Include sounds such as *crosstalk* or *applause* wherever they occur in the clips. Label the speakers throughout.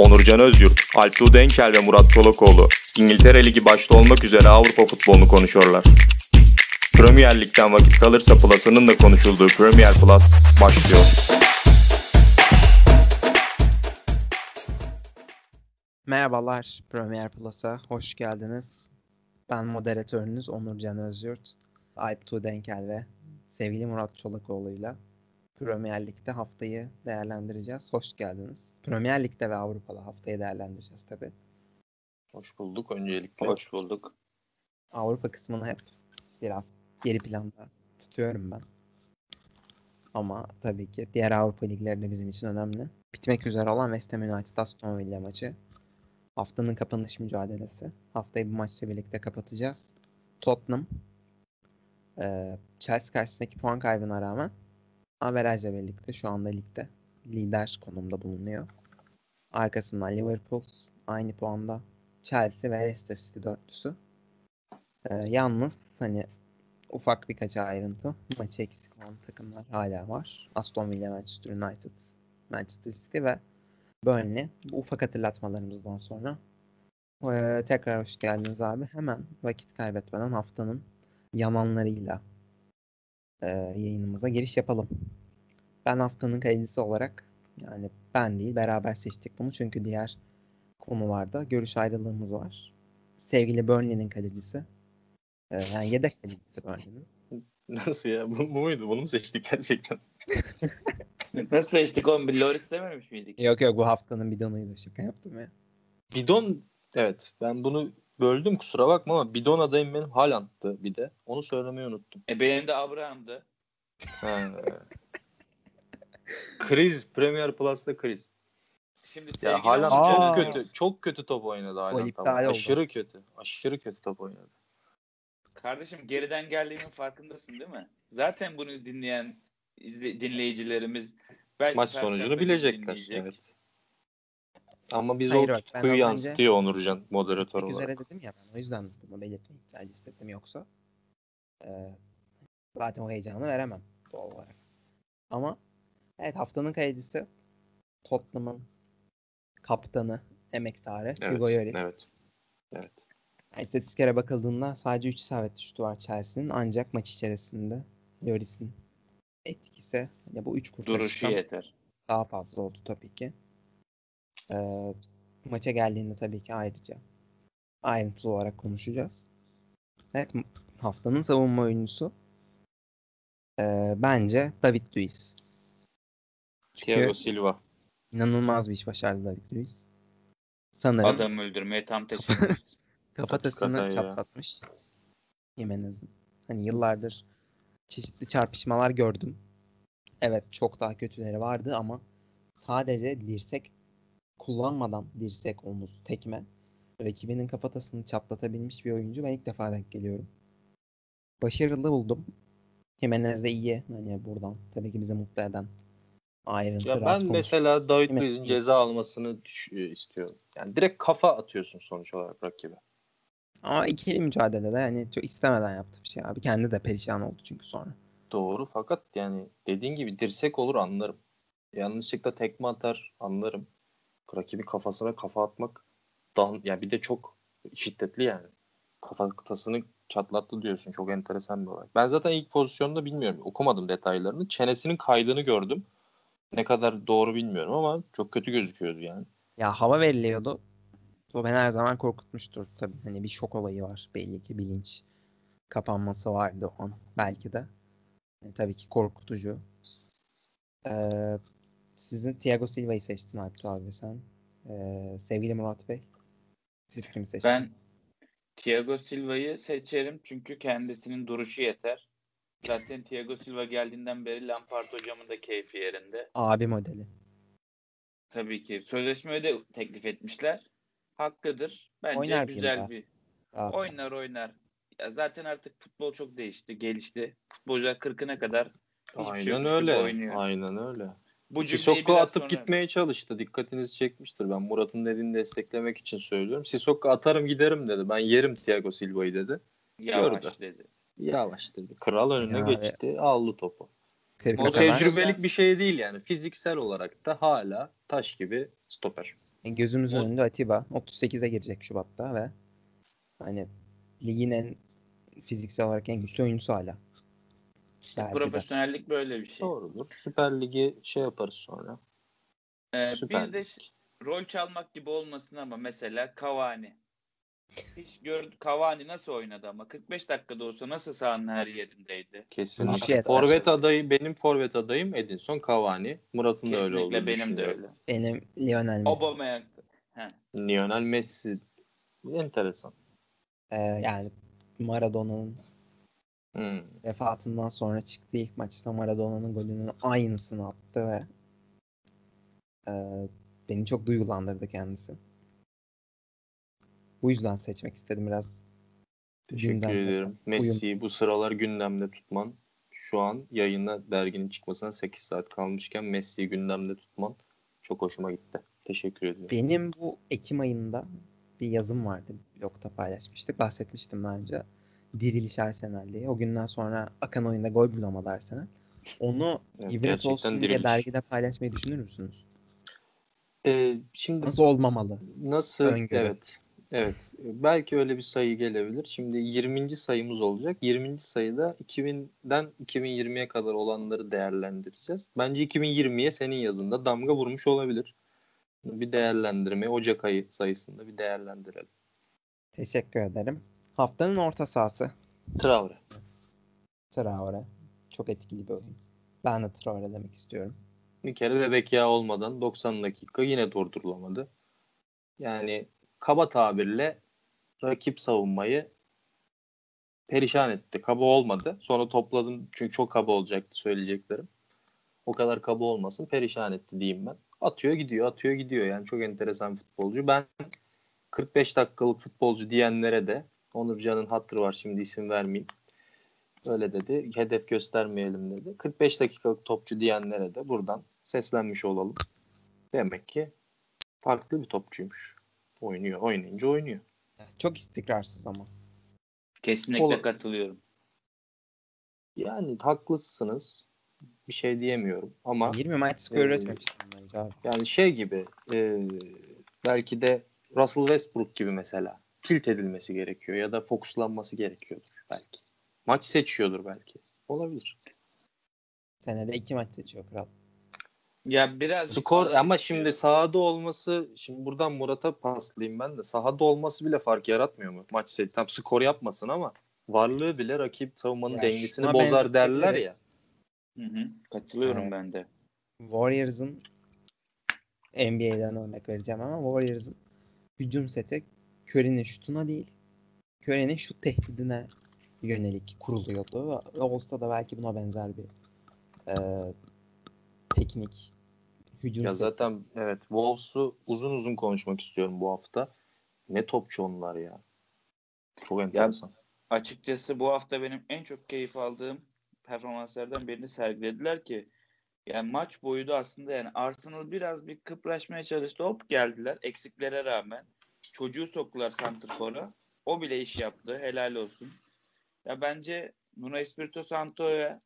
Speaker 1: Onurcan Özyurt, Alptuğ Denkel ve Murat Çolakoğlu İngiltere Ligi başta olmak üzere Avrupa futbolunu konuşuyorlar. Premier Lig'den vakit kalırsa Plus'ının da konuşulduğu Premier Plus başlıyor.
Speaker 2: Merhabalar Premier Plus'a hoş geldiniz. Ben moderatörünüz Onurcan Özyurt, Alp Tuğdenkel ve sevgili Murat Çolakoğlu'yla Premier Lig'de haftayı değerlendireceğiz. Hoş geldiniz. Premier Lig'de ve Avrupa'da haftayı değerlendireceğiz tabi.
Speaker 1: Hoş bulduk öncelikle.
Speaker 3: Hoş bulduk.
Speaker 2: Avrupa kısmını hep biraz geri planda tutuyorum ben. Ama tabii ki diğer Avrupa ligleri de bizim için önemli. Bitmek üzere olan West Ham United Aston Villa maçı. Haftanın kapanış mücadelesi. Haftayı bu maçla birlikte kapatacağız. Tottenham Chelsea karşısındaki puan kaybına rağmen averajla birlikte şu anda ligde lider konumda bulunuyor. Arkasından Liverpool aynı puanda. Chelsea ve Leicester City dörtlüsü. Ee, yalnız hani ufak birkaç ayrıntı. Maçı eksik olan takımlar hala var. Aston Villa, Manchester United, Manchester City ve Burnley. Bu ufak hatırlatmalarımızdan sonra ee, tekrar hoş geldiniz abi. Hemen vakit kaybetmeden haftanın yamanlarıyla e, yayınımıza giriş yapalım. Ben haftanın kayıcısı olarak yani ben değil beraber seçtik bunu çünkü diğer konularda görüş ayrılığımız var. Sevgili Burnley'nin kalecisi. E, yani yedek kalecisi Burnley'nin.
Speaker 1: Nasıl ya? Bu, bu muydu? Bunu mu seçtik gerçekten? *laughs*
Speaker 3: Nasıl seçtik oğlum? Loris dememiş miydik?
Speaker 2: Yok yok bu haftanın bidonuydu. Şaka yaptım ya.
Speaker 1: Bidon evet ben bunu böldüm kusura bakma ama bidon adayım benim Haaland'tı bir de. Onu söylemeyi unuttum.
Speaker 3: E benim de Abraham'dı.
Speaker 1: kriz Premier Plus'ta kriz.
Speaker 3: Şimdi
Speaker 1: Ya Haaland çok
Speaker 2: Aa.
Speaker 3: Özyurt,
Speaker 1: kötü. Çok kötü top oynadı Haaland.
Speaker 2: oldu.
Speaker 1: Aşırı kötü. Aşırı kötü top oynadı.
Speaker 3: Kardeşim geriden geldiğimin farkındasın değil mi? Zaten bunu dinleyen izle, dinleyicilerimiz belki
Speaker 1: Maç sonucunu bilecekler.
Speaker 3: dinleyecek.
Speaker 1: Evet. Ama biz
Speaker 2: Hayır
Speaker 1: o
Speaker 2: bak,
Speaker 1: tutkuyu yansıtıyor Onurcan moderatör olarak.
Speaker 2: üzere dedim ya ben o yüzden bunu belirtme ihtiyacı istedim yoksa e, zaten o heyecanı veremem doğal olarak. Ama evet haftanın kayıcısı Tottenham'ın kaptanı, emektarı
Speaker 1: Evet,
Speaker 2: Hugo Lloris.
Speaker 1: evet. Evet.
Speaker 2: Yani istatistiklere bakıldığında sadece 3 isabetli şutu var Chelsea'nin ancak maç içerisinde Lloris'in etkisi yani bu 3
Speaker 3: Duruşu
Speaker 2: kurtarıştan
Speaker 3: yeter.
Speaker 2: daha fazla oldu tabii ki. Ee, maça geldiğinde tabii ki ayrıca ayrıntılı olarak konuşacağız. Evet haftanın savunma oyuncusu ee, bence David Luiz.
Speaker 1: Thiago Silva.
Speaker 2: inanılmaz bir iş başardı David Luiz. Sanırım
Speaker 3: Adam öldürmeye tam teşekkür. *laughs*
Speaker 2: kafatasını çatlatmış Jimenez'in. Hani yıllardır çeşitli çarpışmalar gördüm. Evet çok daha kötüleri vardı ama sadece dirsek kullanmadan dirsek omuz tekme rakibinin kafatasını çatlatabilmiş bir oyuncu ben ilk defa denk geliyorum. Başarılı buldum. Jimenez de iyi. Hani buradan tabii ki bizi mutlu eden ayrıntı.
Speaker 1: Ya ben mesela David. Luiz'in ceza almasını düş- istiyorum. Yani direkt kafa atıyorsun sonuç olarak rakibe.
Speaker 2: Ama ikili mücadelede yani çok istemeden yaptı bir şey abi. Kendi de perişan oldu çünkü sonra.
Speaker 1: Doğru fakat yani dediğin gibi dirsek olur anlarım. Yanlışlıkla tekme atar anlarım. Rakibi kafasına kafa atmak daha, yani bir de çok şiddetli yani. Kafatasını çatlattı diyorsun. Çok enteresan bir olay. Ben zaten ilk pozisyonda bilmiyorum. Okumadım detaylarını. Çenesinin kaydığını gördüm. Ne kadar doğru bilmiyorum ama çok kötü gözüküyordu yani.
Speaker 2: Ya hava veriliyordu. O beni her zaman korkutmuştur tabii. Hani bir şok olayı var belli ki bilinç kapanması vardı o an belki de. Yani tabii ki korkutucu. Ee, sizin Thiago Silva'yı seçtin Alptu abi sen. Ee, sevgili Murat Bey. Siz kimi seçtiniz?
Speaker 3: ben Thiago Silva'yı seçerim çünkü kendisinin duruşu yeter. Zaten Thiago Silva geldiğinden beri Lampard hocamın da keyfi yerinde.
Speaker 2: Abi modeli.
Speaker 3: Tabii ki. Sözleşmeyi de teklif etmişler. Hakkıdır. Bence
Speaker 2: Oynar
Speaker 3: güzel bir
Speaker 2: Rahat.
Speaker 3: oynar oynar. Ya zaten artık futbol çok değişti, gelişti. Futbolcular 40'ına kadar hiçbir şey
Speaker 1: Aynen
Speaker 3: gibi
Speaker 1: öyle.
Speaker 3: oynuyor.
Speaker 1: Aynen öyle.
Speaker 3: Bu
Speaker 1: Sissoko atıp
Speaker 3: sonra-
Speaker 1: gitmeye çalıştı. Dikkatinizi çekmiştir. Ben Murat'ın dediğini desteklemek için söylüyorum. Sissoko atarım giderim dedi. Ben yerim Thiago Silva'yı dedi.
Speaker 3: Yavaş
Speaker 1: gördü.
Speaker 3: dedi.
Speaker 1: Yavaş dedi. Kral önüne
Speaker 2: Ya,
Speaker 1: geçti. Aldı topu.
Speaker 2: Kırka
Speaker 3: O
Speaker 1: tecrübelik bir şey değil yani. Fiziksel olarak da hala taş gibi stoper.
Speaker 2: E, gözümüzün
Speaker 3: O-
Speaker 2: önünde Atiba 38'e girecek Şubat'ta ve hani ligin en fiziksel olarak en güçlü oyuncusu hala.
Speaker 3: İşte
Speaker 2: Belki de.
Speaker 3: profesyonellik böyle bir şey.
Speaker 1: Doğrudur. Süper Ligi şey yaparız sonra.
Speaker 3: Ee,
Speaker 1: Süper
Speaker 3: bir de
Speaker 1: Lig.
Speaker 3: rol çalmak gibi olmasın ama mesela Cavani. Hiç gördü Cavani nasıl oynadı ama 45 dakikada olsa nasıl sahanın her yerindeydi.
Speaker 1: Kesinlikle.
Speaker 2: Yeter.
Speaker 1: Forvet adayı benim forvet adayım Edinson Cavani. Murat'ın da öyle
Speaker 3: Kesinlikle
Speaker 1: olduğunu
Speaker 3: benim de öyle.
Speaker 2: Benim Lionel Messi.
Speaker 3: Aubameyang.
Speaker 1: Lionel Messi enteresan.
Speaker 2: Ee, yani Maradona'nın
Speaker 1: Hmm.
Speaker 2: vefatından sonra çıktığı ilk maçta Maradona'nın golünün aynısını attı ve e, beni çok duygulandırdı kendisi. Bu yüzden seçmek istedim biraz.
Speaker 1: Teşekkür
Speaker 2: gündemde.
Speaker 1: ederim. Messi'yi bu sıralar gündemde tutman. Şu an yayına derginin çıkmasına 8 saat kalmışken Messi'yi gündemde tutman çok hoşuma gitti. Teşekkür ediyorum.
Speaker 2: Benim bu Ekim ayında bir yazım vardı. Blogda paylaşmıştık. Bahsetmiştim daha önce. Diriliş Arsenal diye. O günden sonra akan oyunda gol bulamadı Arsenal. Onu
Speaker 1: Evet,
Speaker 2: ibret olsun diye dergide paylaşmayı düşünür müsünüz?
Speaker 1: Ee, şimdi
Speaker 2: Nasıl olmamalı?
Speaker 1: Nasıl?
Speaker 2: Öngörü.
Speaker 1: Evet. Evet. Belki öyle bir sayı gelebilir. Şimdi 20. sayımız olacak. 20. sayıda 2000'den 2020'ye kadar olanları değerlendireceğiz. Bence 2020'ye senin yazında damga vurmuş olabilir. Bir değerlendirme Ocak ayı sayısında bir değerlendirelim.
Speaker 2: Teşekkür ederim. Haftanın orta sahası.
Speaker 1: Traore.
Speaker 2: Traore. Çok etkili bir oyun. Ben de Traore demek istiyorum.
Speaker 1: Bir kere bebek yağı olmadan 90 dakika yine durdurulamadı. Yani kaba tabirle rakip savunmayı perişan etti. Kaba olmadı. Sonra topladım çünkü çok kaba olacaktı söyleyeceklerim. O kadar kaba olmasın perişan etti diyeyim ben. Atıyor gidiyor atıyor gidiyor yani çok enteresan futbolcu. Ben 45 dakikalık futbolcu diyenlere de Onurcan'ın hatırı var şimdi isim vermeyeyim. Öyle dedi. Hedef göstermeyelim dedi. 45 dakikalık topçu diyenlere de buradan seslenmiş olalım. Demek ki farklı bir topçuymuş. Oynuyor. Oynayınca oynuyor.
Speaker 2: Çok istikrarsız ama.
Speaker 3: Kesinlikle
Speaker 1: Ola-
Speaker 3: katılıyorum.
Speaker 1: Yani haklısınız. Bir şey diyemiyorum ama
Speaker 2: 20 maç skor üretmemiştim bence abi.
Speaker 1: yani şey gibi e, belki de Russell Westbrook gibi mesela tilt edilmesi gerekiyor ya da fokuslanması gerekiyordur belki. Maç seçiyordur belki. Olabilir.
Speaker 2: Senede 2 maç seçiyor kral.
Speaker 3: Ya biraz
Speaker 1: Skor ama şimdi sahada olması şimdi buradan Murat'a paslayayım ben de. Sahada olması bile fark yaratmıyor mu? Maç seçti. Tam skor yapmasın ama varlığı bile rakip savunmanın
Speaker 2: Ya
Speaker 1: dengesini bozar derler ya.
Speaker 2: benzetebiliriz.
Speaker 3: Hı hı, katılıyorum
Speaker 2: Evet.
Speaker 3: ben de.
Speaker 2: Warriors'ın NBA'den örnek vereceğim ama Warriors'ın hücum seti Curry'nin şutuna değil Curry'nin şut tehdidine yönelik kuruluyordu. Ve All-Star'da belki buna benzer bir e, teknik hücum
Speaker 1: Ya zaten evet Wolves'u uzun uzun konuşmak istiyorum bu hafta. Ne topçu onlar ya. Çok enteresan.
Speaker 3: Açıkçası bu hafta benim en çok keyif aldığım performanslardan birini sergilediler ki yani maç boyu da aslında yani Arsenal biraz bir kıpraşmaya çalıştı. Hop geldiler eksiklere rağmen. Çocuğu soktular Santrfor'a. O bile iş yaptı. Helal olsun. Ya bence Nuno Espirito Santo'ya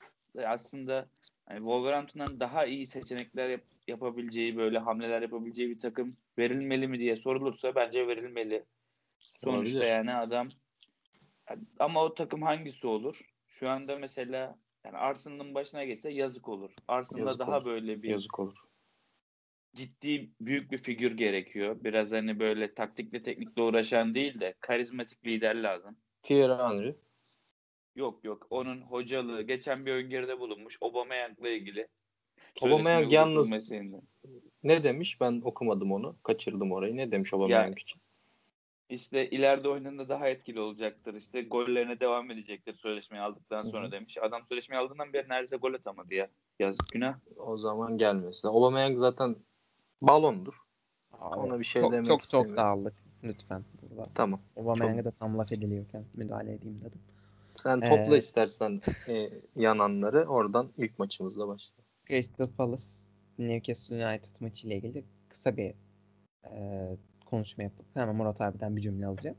Speaker 3: aslında hani Wolverhampton'dan daha iyi seçenekler yap- yapabileceği böyle hamleler yapabileceği bir takım verilmeli mi diye sorulursa bence verilmeli. Sonuçta
Speaker 1: Olabilir.
Speaker 3: yani adam ama o takım hangisi olur? Şu anda mesela yani Arsenal'ın başına geçse yazık olur. Arsenal'da
Speaker 1: Yazık
Speaker 3: daha
Speaker 1: olur.
Speaker 3: böyle bir
Speaker 1: Yazık olur.
Speaker 3: Ciddi büyük bir figür gerekiyor. Biraz hani böyle taktikle teknikle uğraşan değil de karizmatik lider lazım.
Speaker 1: Thierry Henry.
Speaker 3: Yok yok onun hocalığı geçen bir öngörüde bulunmuş Aubameyang'la ilgili.
Speaker 1: Aubameyang yalnız-
Speaker 3: uzatılmasıyla.
Speaker 1: Ne demiş? Ben okumadım onu. Kaçırdım orayı. Ne demiş Aubameyang için?
Speaker 3: İşte ileride oyununda daha etkili olacaktır. İşte gollerine devam edecektir sözleşmeyi aldıktan sonra
Speaker 1: hı.
Speaker 3: demiş. Adam sözleşmeyi aldığından beri neredeyse gol atamadı ya. Yazık günah.
Speaker 1: O zaman gelmesin. Aubameyang zaten balondur.
Speaker 2: Abi,
Speaker 1: Ona bir şey
Speaker 2: çok,
Speaker 1: demek
Speaker 2: çok çok
Speaker 1: istemiyorum.
Speaker 2: dağıldık lütfen burada.
Speaker 1: Tamam.
Speaker 2: Aubameyang'a da tam laf ediliyorken müdahale edeyim dedim.
Speaker 1: Sen topla
Speaker 2: Ee,
Speaker 1: istersen e, yananları. Oradan ilk maçımızla başla.
Speaker 2: Crystal Palace Newcastle United maçı ile ilgili kısa bir e, konuşma yapıp hemen Murat abiden bir cümle alacağım.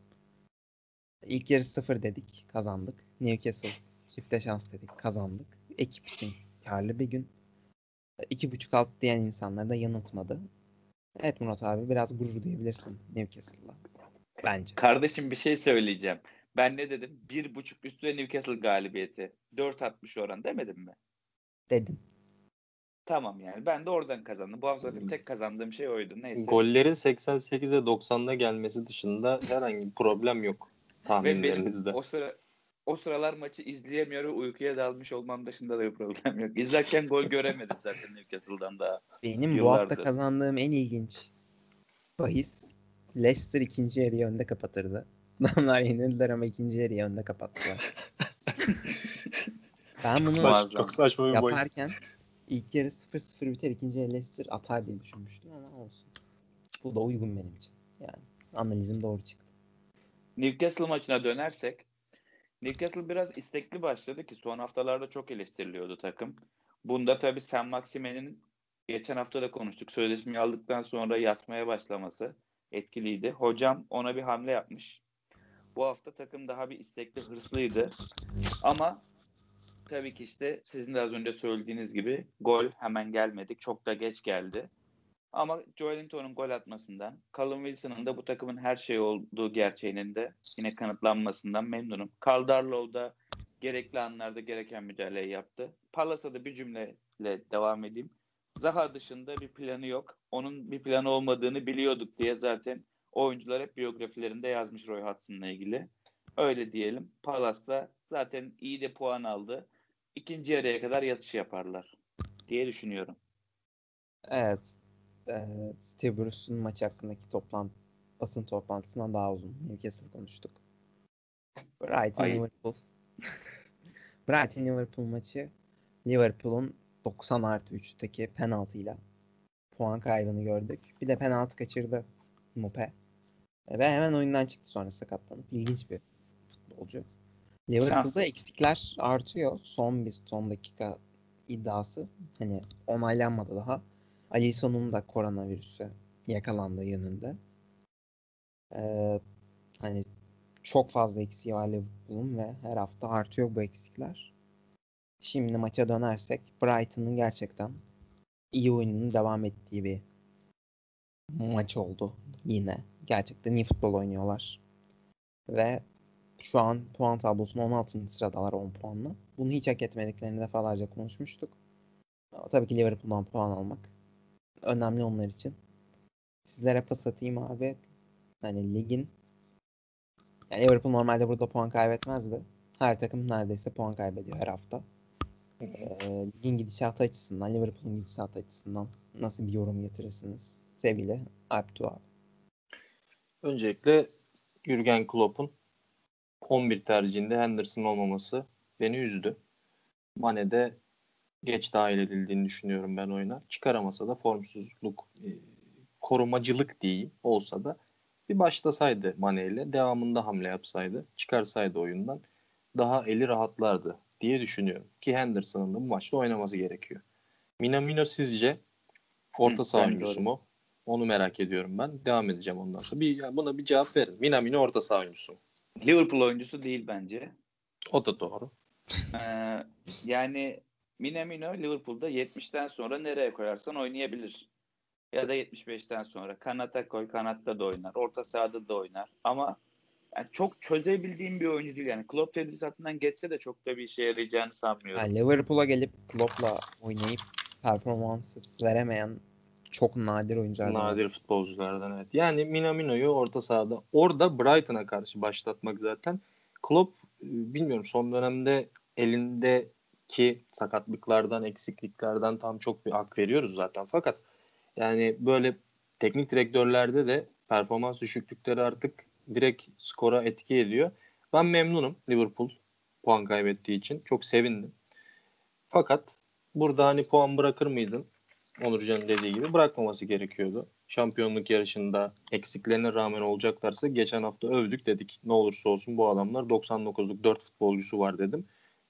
Speaker 2: İlk yarı sıfır dedik, kazandık. Newcastle çifte şans dedik, kazandık. Ekip için karlı bir gün. İki buçuk alt diyen insanlar da yanıltmadı. Evet Murat abi biraz gurur diyebilirsin Newcastle'la. Bence.
Speaker 3: Kardeşim bir şey söyleyeceğim. Ben ne dedim? Bir buçuk üstüne Newcastle galibiyeti. 4.60 oran demedim mi?
Speaker 2: Dedin.
Speaker 3: Tamam yani. Ben de oradan kazandım. Bu hafta zaten tek kazandığım şey oydu. Neyse.
Speaker 1: Gollerin 88'e 90'da gelmesi dışında herhangi bir problem yok
Speaker 3: Ve benim
Speaker 1: tahminlerinizde.
Speaker 3: o sıra o sıralar maçı izleyemiyor ve uykuya dalmış olmam dışında da bir problem yok. İzlerken gol *laughs* göremedim zaten Newcastle'dan daha.
Speaker 2: Benim bu hafta
Speaker 3: Yıllardır.
Speaker 2: kazandığım en ilginç bahis Leicester ikinci yarıyı önde kapatırdı. Adamlar yenildiler ama ikinci yarıyı önde kapattılar. *laughs* ben bunu
Speaker 3: Muazzam.
Speaker 1: çok saçma bir bahis.
Speaker 2: yaparken ilk yarı 0-0 biter ikinci yarı Leicester atar diye düşünmüştüm ama olsun. Bu da uygun benim için. Yani analizim doğru çıktı.
Speaker 3: Newcastle maçına dönersek Newcastle biraz istekli başladı ki son haftalarda çok eleştiriliyordu takım. Bunda tabii Sam Maxime'nin geçen hafta da konuştuk. Sözleşmeyi aldıktan sonra yatmaya başlaması etkiliydi. Hocam ona bir hamle yapmış. Bu hafta takım daha bir istekli, hırslıydı. Ama tabii ki işte sizin de az önce söylediğiniz gibi gol hemen gelmedik. Çok da geç geldi. Ama Joelinton'un gol atmasından, Callum Wilson'ın da bu takımın her şey olduğu gerçeğinin de yine kanıtlanmasından memnunum. Karl Darlow da gerekli anlarda gereken müdahaleyi yaptı. Palas'a da bir cümleyle devam edeyim. Zaha dışında bir planı yok. Onun bir planı olmadığını biliyorduk diye zaten oyuncular hep biyografilerinde yazmış Roy Hudson'la ilgili. Öyle diyelim. Palas'ta zaten iyi de puan aldı. İkinci yarıya kadar yatış yaparlar diye düşünüyorum.
Speaker 2: Evet. Ee, Steve Bruce'un maç hakkındaki toplantı, basın toplantısından daha uzun. Newcastle konuştuk. Brighton
Speaker 3: Ay.
Speaker 2: Liverpool. *laughs* Brighton Liverpool maçı Liverpool'un 90 artı 3'teki penaltıyla puan kaybını gördük. Bir de penaltı kaçırdı Mope. Ve hemen oyundan çıktı sonra sakatlanıp. İlginç bir futbolcu. Liverpool'da eksikler artıyor. Son bir son dakika iddiası. Hani onaylanmadı daha. Alisson'un da koronavirüse yakalandığı yönünde. Ee, hani çok fazla eksiği var Liverpool'un ve her hafta artıyor bu eksikler. Şimdi maça dönersek Brighton'ın gerçekten iyi oyununun devam ettiği bir maç oldu yine. Gerçekten iyi futbol oynuyorlar. Ve şu an puan tablosunda 16. sıradalar 10 puanla. Bunu hiç hak etmediklerini defalarca konuşmuştuk. Tabii ki Liverpool'dan puan almak önemli onlar için. Sizlere pas atayım abi. Hani ligin yani Liverpool normalde burada puan kaybetmezdi. Her takım neredeyse puan kaybediyor her hafta. Ee, ligin gidişatı açısından, Liverpool'un gidişatı açısından nasıl bir yorum getirirsiniz? Sevgili Alp Tuğ abi.
Speaker 1: Öncelikle Jürgen Klopp'un 11 tercihinde Henderson olmaması beni üzdü. Mane de geç dahil edildiğini düşünüyorum ben oyuna. Çıkaramasa da formsuzluk, e, korumacılık diyeyim olsa da bir başlasaydı Mane ile devamında hamle yapsaydı, çıkarsaydı oyundan daha eli rahatlardı diye düşünüyorum. Ki Henderson'ın da bu maçta oynaması gerekiyor. Minamino sizce orta saha oyuncusu mu? Onu merak ediyorum ben. Devam edeceğim ondan sonra. Bir, ya buna bir cevap verin. Minamino orta saha oyuncusu mu?
Speaker 3: Liverpool oyuncusu değil bence.
Speaker 1: O da doğru.
Speaker 3: Ee, yani Minamino Liverpool'da 70'ten sonra nereye koyarsan oynayabilir. Ya da 75'ten sonra. Kanata koy, kanatta da oynar. Orta sahada da oynar. Ama yani çok çözebildiğim bir oyuncu değil. Yani Klopp tedrisatından geçse de çok da bir işe yarayacağını sanmıyorum.
Speaker 2: Yani Liverpool'a gelip Klopp'la oynayıp performansı veremeyen çok nadir oyunculardan.
Speaker 1: Nadir futbolculardan evet. Yani Minamino'yu orta sahada orada Brighton'a karşı başlatmak zaten. Klopp e, bilmiyorum son dönemde elindeki sakatlıklardan, eksikliklerden tam çok bir hak veriyoruz zaten. Fakat yani böyle teknik direktörlerde de performans düşüklükleri artık direkt skora etki ediyor. Ben memnunum Liverpool puan kaybettiği için. Çok sevindim. Fakat burada hani puan bırakır mıydın? Onurcan'ın dediği gibi bırakmaması gerekiyordu. Şampiyonluk yarışında eksiklerine rağmen olacaklarsa geçen hafta övdük dedik. Ne olursa olsun bu adamlar 99'luk 4 futbolcusu var dedim.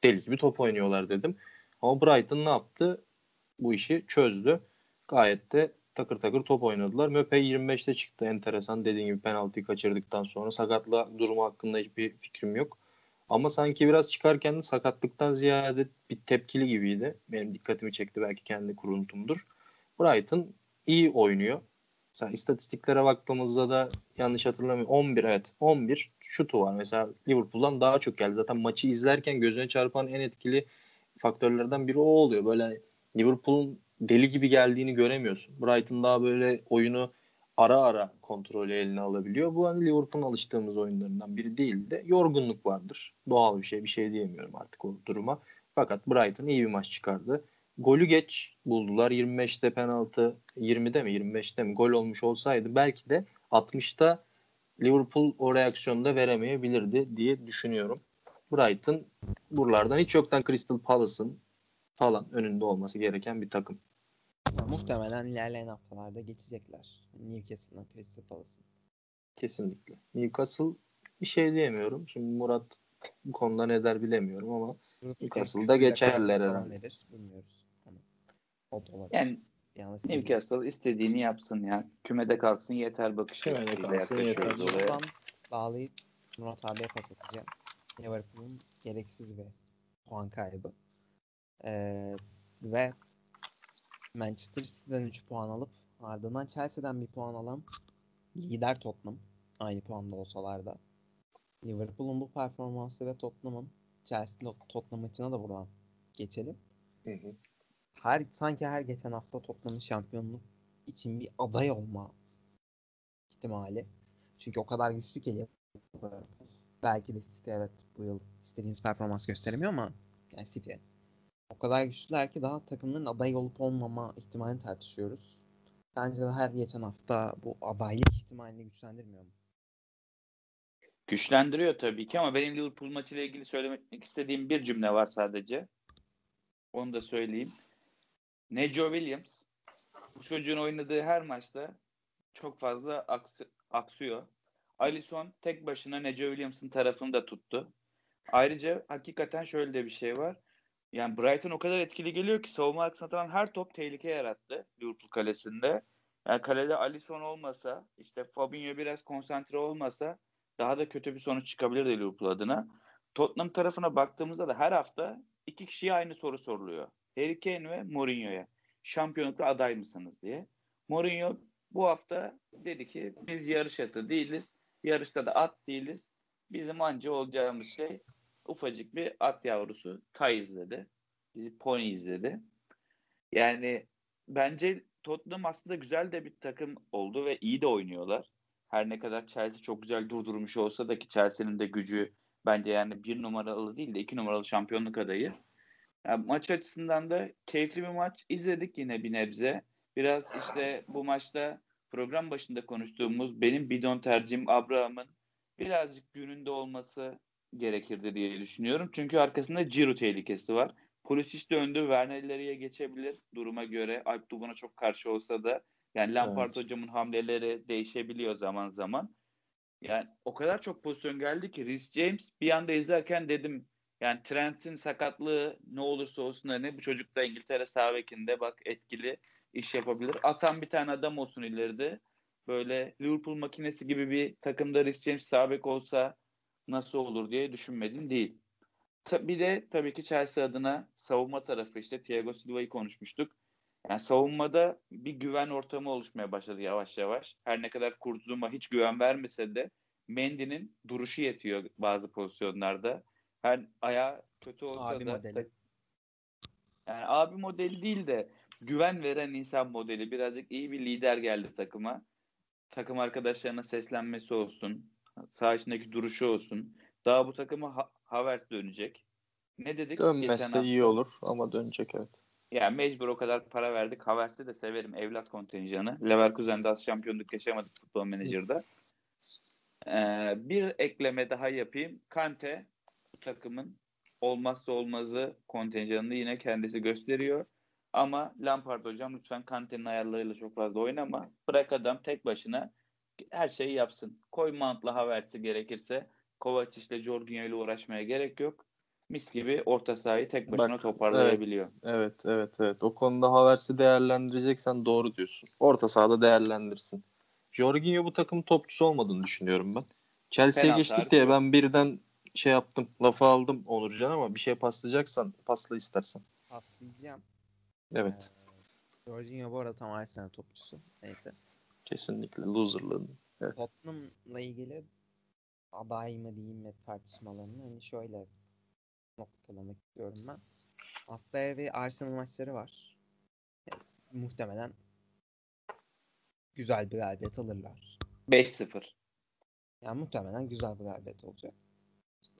Speaker 1: Deli gibi top oynuyorlar dedim. Ama Brighton ne yaptı? Bu işi çözdü. Gayet de takır takır top oynadılar. Möpe 25'te çıktı enteresan. Dediğim gibi penaltıyı kaçırdıktan sonra sakatlığa durumu hakkında hiçbir fikrim yok. Ama sanki biraz çıkarken sakatlıktan ziyade bir tepkili gibiydi. Benim dikkatimi çekti belki kendi kuruntumdur. Brighton iyi oynuyor. Mesela istatistiklere baktığımızda da yanlış hatırlamıyorum 11 evet 11 şutu var. Mesela Liverpool'dan daha çok geldi. Zaten maçı izlerken gözüne çarpan en etkili faktörlerden biri o oluyor. Böyle Liverpool'un deli gibi geldiğini göremiyorsun. Brighton daha böyle oyunu ara ara kontrolü eline alabiliyor. Bu hani Liverpool'un alıştığımız oyunlarından biri değil de yorgunluk vardır. Doğal bir şey. Bir şey diyemiyorum artık o duruma. Fakat Brighton iyi bir maç çıkardı. Golü geç buldular. 25'te penaltı 20'de mi 25'te mi gol olmuş olsaydı belki de 60'ta Liverpool o reaksiyonu da veremeyebilirdi diye düşünüyorum. Brighton buralardan hiç yoktan Crystal Palace'ın falan önünde olması gereken bir takım.
Speaker 2: Ya, muhtemelen ilerleyen haftalarda geçecekler. Newcastle'ın Crystal Palace'ın.
Speaker 1: Kesinlikle. Newcastle bir şey diyemiyorum. Şimdi Murat bu konuda ne der bilemiyorum ama Newcastle'da geçerler herhalde.
Speaker 2: Verir, bilmiyoruz. Hani, o da olabilir.
Speaker 3: Yani
Speaker 2: Yalnız
Speaker 3: Newcastle istediğini yapsın ya. Kümede kalsın yeter bakışı.
Speaker 1: Kümede kalsın yeter.
Speaker 3: Olaya.
Speaker 2: Buradan bağlayıp Murat abiye pas atacağım. Liverpool'un gereksiz bir puan kaybı. Ee, ve Manchester City'den 3 puan alıp ardından Chelsea'den bir puan alan lider Tottenham. Aynı puanda olsalar da. Liverpool'un bu performansı ve Tottenham'ın Chelsea Tottenham maçına da buradan geçelim.
Speaker 1: Hı hı.
Speaker 2: Her sanki her geçen hafta Tottenham'ın şampiyonluk için bir aday olma ihtimali. Çünkü o kadar güçlü ki. Belki de City evet bu yıl istediğiniz performans gösteremiyor ama yani City o kadar güçlüler ki daha takımların aday olup olmama ihtimalini tartışıyoruz. Bence de her geçen hafta bu adaylık ihtimalini güçlendirmiyor mu?
Speaker 3: Güçlendiriyor tabii ki ama benim Liverpool maçıyla ilgili söylemek istediğim bir cümle var sadece. Onu da söyleyeyim. Neco Williams bu çocuğun oynadığı her maçta çok fazla aks- aksıyor. Alisson tek başına Neco Williams'ın tarafını da tuttu. Ayrıca hakikaten şöyle de bir şey var. Yani Brighton o kadar etkili geliyor ki savunma arkasına atılan her top tehlike yarattı Liverpool kalesinde. Yani kalede Alisson olmasa, işte Fabinho biraz konsantre olmasa daha da kötü bir sonuç çıkabilirdi Liverpool adına. Tottenham tarafına baktığımızda da her hafta iki kişiye aynı soru soruluyor. Harry Kane ve Mourinho'ya. Şampiyonlukta aday mısınız diye. Mourinho bu hafta dedi ki biz yarış atı değiliz. Yarışta da at değiliz. Bizim anca olacağımız şey ufacık bir at yavrusu Tay izledi. Pony izledi. Yani bence Tottenham aslında güzel de bir takım oldu ve iyi de oynuyorlar. Her ne kadar Chelsea çok güzel durdurmuş olsa da ki Chelsea'nin de gücü bence yani bir numaralı değil de iki numaralı şampiyonluk adayı. Yani maç açısından da keyifli bir maç izledik yine bir nebze. Biraz işte bu maçta program başında konuştuğumuz benim bidon tercihim Abraham'ın birazcık gününde olması gerekirdi diye düşünüyorum. Çünkü arkasında Ciro tehlikesi var. Pulisic de önde Werner ileriye geçebilir duruma göre. Alp Duban'a çok karşı olsa da yani Lampard
Speaker 1: Evet.
Speaker 3: hocamın hamleleri değişebiliyor zaman zaman. Yani o kadar çok pozisyon geldi ki Rhys James bir anda izlerken dedim yani Trent'in sakatlığı ne olursa olsun hani bu çocuk da İngiltere sağ bekinde bak etkili iş yapabilir. Atan bir tane adam olsun ileride. Böyle Liverpool makinesi gibi bir takımda Rhys James sağ bek olsa nasıl olur diye düşünmedim değil. Bir de tabii ki Chelsea adına savunma tarafı işte Thiago Silva'yı konuşmuştuk. Yani savunmada bir güven ortamı oluşmaya başladı yavaş yavaş. Her ne kadar Kurtuluma hiç güven vermese de Mendy'nin duruşu yetiyor bazı pozisyonlarda. Her ayağı kötü olsa
Speaker 2: Abi
Speaker 3: da
Speaker 2: modeli.
Speaker 3: yani abi modeli değil de güven veren insan modeli. Birazcık iyi bir lider geldi takıma. Takım arkadaşlarına seslenmesi olsun. Sağ içindeki duruşu olsun. Daha bu takıma ha- Havertz dönecek. Ne dedik? geçen
Speaker 1: Dönmezse iyi
Speaker 3: hafta?
Speaker 1: olur ama dönecek evet.
Speaker 3: Yani mecbur o kadar para verdik. Havertz'i de severim. Evlat kontenjanı. Leverkusen'de az şampiyonluk yaşamadık futbol menajerda. Ee, bir ekleme daha yapayım. Kante takımın olmazsa olmazı kontenjanını yine kendisi gösteriyor. Ama Lampard hocam lütfen Kante'nin ayarlarıyla çok fazla oynama. Bırak adam tek başına her şeyi yapsın. Koy Mount'la Havertz'i gerekirse. Kovacic ile Jorginho ile uğraşmaya gerek yok. Mis gibi orta sahayı tek başına
Speaker 1: Bak,
Speaker 3: toparlayabiliyor.
Speaker 1: Evet evet evet. O konuda Havertz'i değerlendireceksen doğru diyorsun. Orta sahada değerlendirsin. Jorginho bu takımın topçusu olmadığını düşünüyorum ben. Chelsea'ye geçtik diye ben birden şey yaptım. Lafı aldım Onurcan ama bir şey paslayacaksan pasla istersen.
Speaker 2: Paslayacağım.
Speaker 1: Evet.
Speaker 2: Ee, Jorginho bu arada tam Arsenal topçusu. Neyse.
Speaker 1: Kesinlikle loserlığın.
Speaker 2: Evet. Tottenham'la ilgili aday mı değil mi tartışmalarını hani şöyle noktalamak istiyorum ben. Haftaya bir Arsenal maçları var. Yani, muhtemelen güzel bir galibiyet alırlar.
Speaker 3: 5-0.
Speaker 2: Yani muhtemelen güzel bir galibiyet olacak.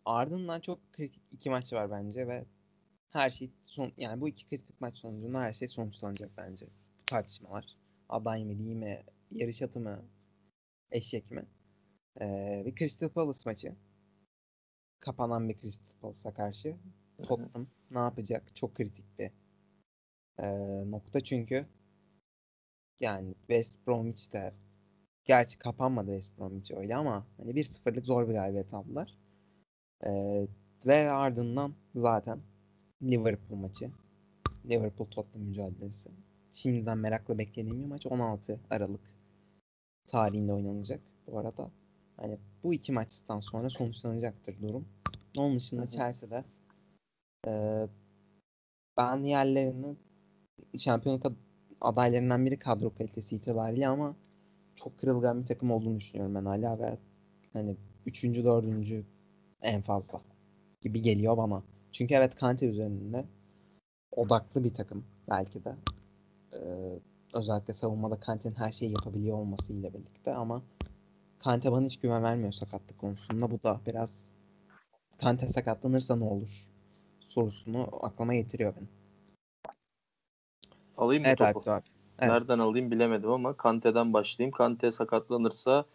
Speaker 2: Ardından çok kritik iki maç var bence ve her şey son yani bu iki kritik maç sonucunda her şey sonuçlanacak bence. Bu tartışmalar. Aday mı değil mi? Yarış atı mı? Eşek mi? Ee, bir Crystal Palace maçı. Kapanan bir Crystal Palace'a karşı. Tottenham ne yapacak? Çok kritik bir e, nokta çünkü yani West Bromwich de gerçi kapanmadı West Bromwich öyle ama hani 1-0'lık zor bir galibiyet aldılar. Ee, ve ardından zaten Liverpool maçı. Liverpool Tottenham mücadelesi. Şimdiden merakla beklediğim bir maç 16 Aralık tarihinde oynanacak bu arada. Hani bu iki maçtan sonra sonuçlanacaktır durum. Onun dışında hı Chelsea'de e, ben yerlerini şampiyonluk adaylarından biri kadro kalitesi itibariyle ama çok kırılgan bir takım olduğunu düşünüyorum ben hala ve hani üçüncü, dördüncü en fazla gibi geliyor bana. Çünkü evet Kante üzerinde odaklı bir takım belki de. Ee, özellikle savunmada Kante'nin her şeyi yapabiliyor olmasıyla birlikte ama Kante bana hiç güven vermiyor sakatlık konusunda. Bu da biraz Kante sakatlanırsa ne olur sorusunu aklıma getiriyor benim.
Speaker 1: Alayım mı
Speaker 2: evet,
Speaker 1: topu?
Speaker 2: Abi, evet.
Speaker 1: Nereden alayım bilemedim ama Kante'den başlayayım. Kante sakatlanırsa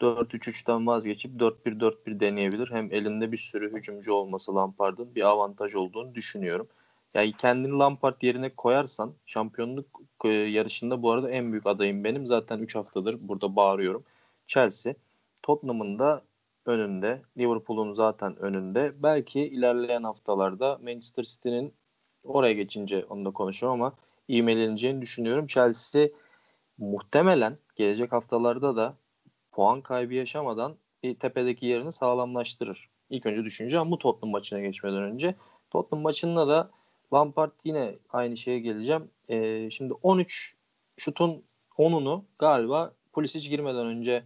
Speaker 1: 4-3-3'ten vazgeçip 4-1-4-1 deneyebilir. Hem elinde bir sürü hücumcu olması Lampard'ın bir avantaj olduğunu düşünüyorum. Yani kendini Lampard yerine koyarsan şampiyonluk e, yarışında bu arada en büyük adayım benim. Zaten 3 haftadır burada bağırıyorum. Chelsea. Tottenham'ın da önünde. Liverpool'un zaten önünde. Belki ilerleyen haftalarda Manchester City'nin oraya geçince onu da konuşuyorum ama ivmeleneceğini düşünüyorum. Chelsea muhtemelen gelecek haftalarda da puan kaybı yaşamadan bir tepedeki yerini sağlamlaştırır. İlk önce düşüneceğim bu Tottenham maçına geçmeden önce. Tottenham maçında da Lampard yine aynı şeye geleceğim. Ee, şimdi 13 şutun 10'unu galiba Pulisic girmeden önce